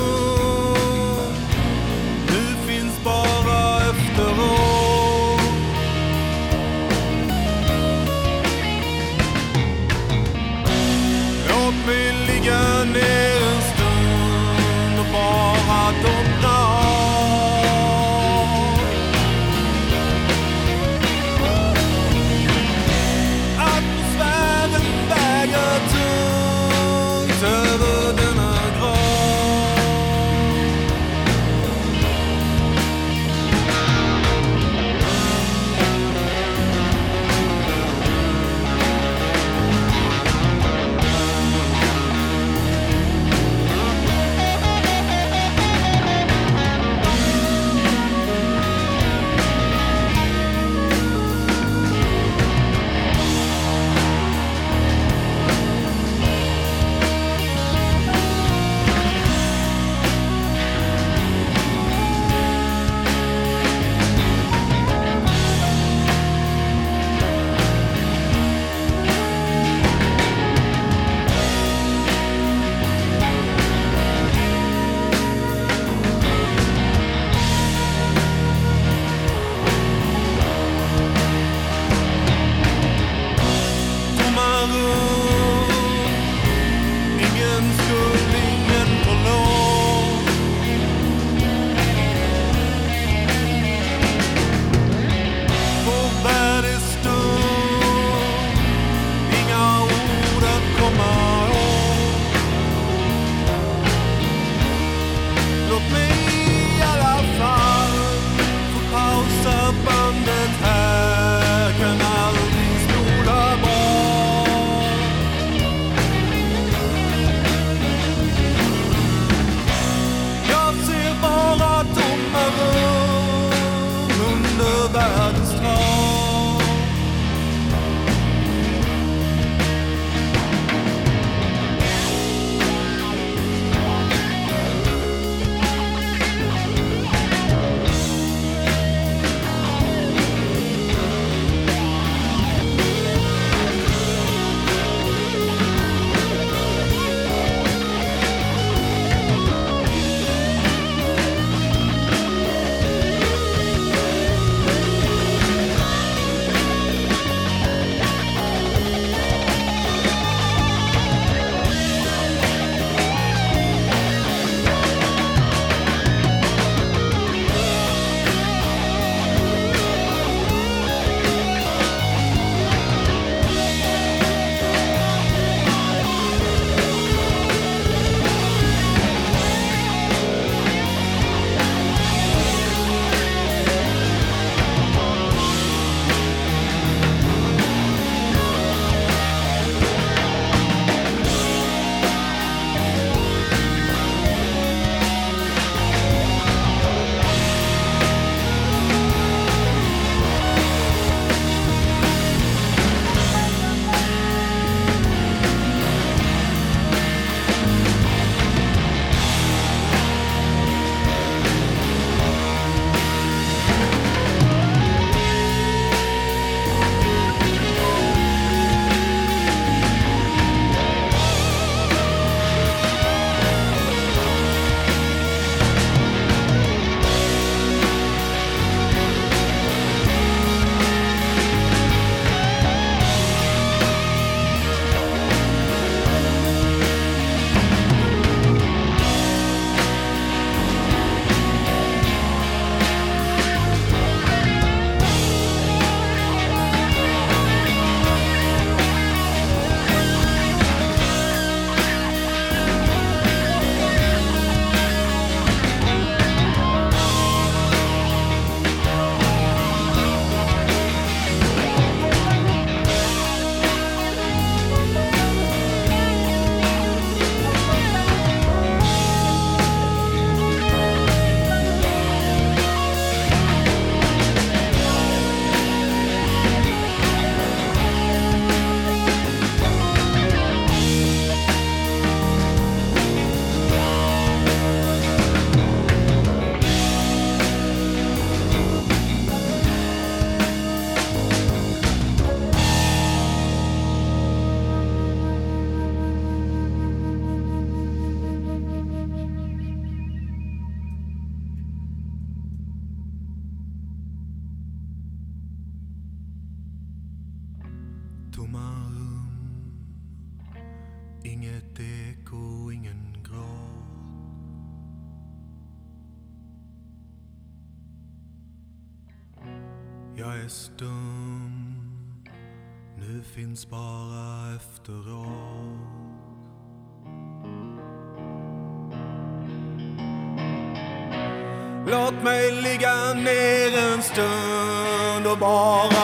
ligga ner en stund och bara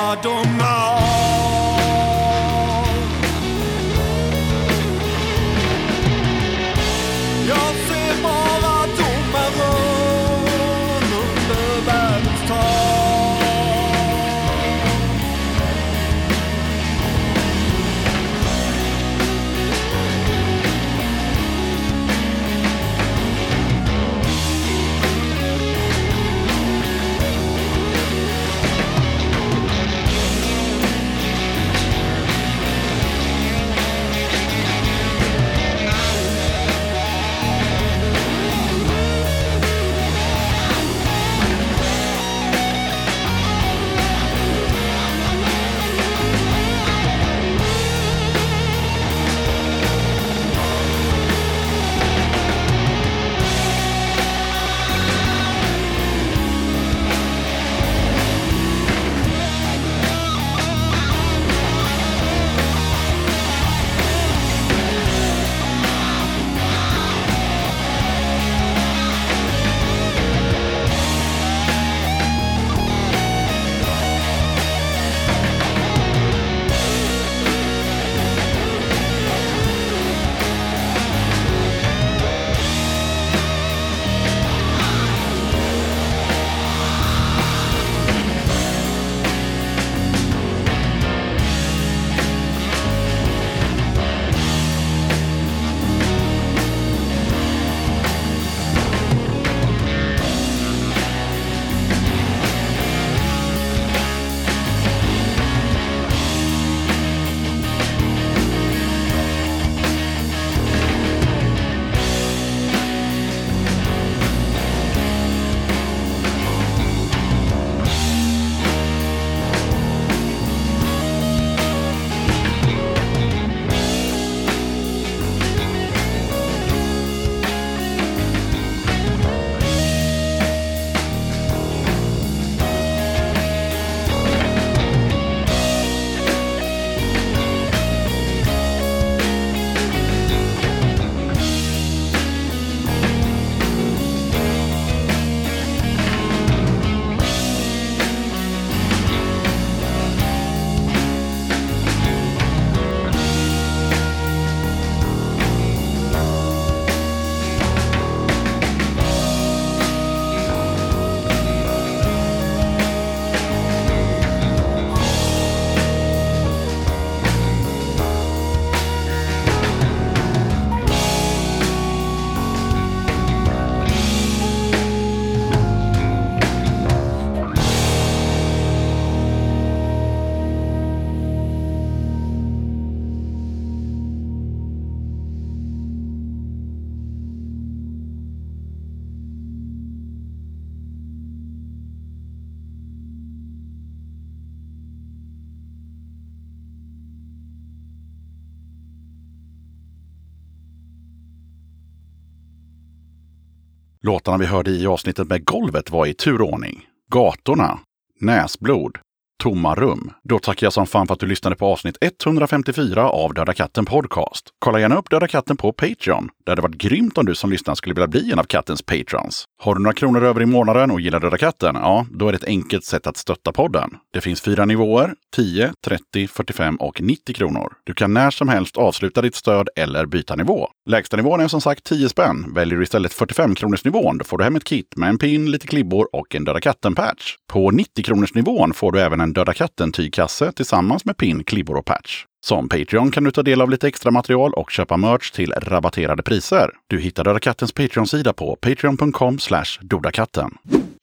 Låtarna vi hörde i avsnittet med golvet var i turordning. Gatorna, Näsblod, Tomma rum. Då tackar jag som fan för att du lyssnade på avsnitt 154 av Döda katten Podcast. Kolla gärna upp Döda katten på Patreon. Det hade varit grymt om du som lyssnar skulle vilja bli en av kattens patrons. Har du några kronor över i månaden och gillar Döda katten? Ja, då är det ett enkelt sätt att stötta podden. Det finns fyra nivåer, 10, 30, 45 och 90 kronor. Du kan när som helst avsluta ditt stöd eller byta nivå. Lägsta nivån är som sagt 10 spänn. Väljer du istället 45 kronors nivån, då får du hem ett kit med en pin, lite klibbor och en Döda katten-patch. På 90 kronors nivån får du även en Döda katten-tygkasse tillsammans med pin, klibbor och patch. Som Patreon kan du ta del av lite extra material och köpa merch till rabatterade priser. Du hittar Döda Kattens Patreon-sida på patreon.com dodakatten.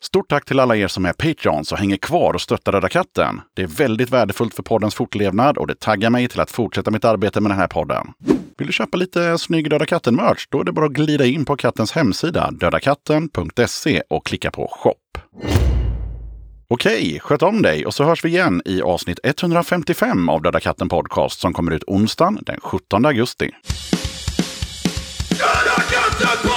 Stort tack till alla er som är Patreons och hänger kvar och stöttar Döda katten. Det är väldigt värdefullt för poddens fortlevnad och det taggar mig till att fortsätta mitt arbete med den här podden. Vill du köpa lite snygg Döda katten-merch? Då är det bara att glida in på kattens hemsida dödakatten.se och klicka på shop. Okej, sköt om dig och så hörs vi igen i avsnitt 155 av Döda katten Podcast som kommer ut onsdagen den 17 augusti. Döda katten!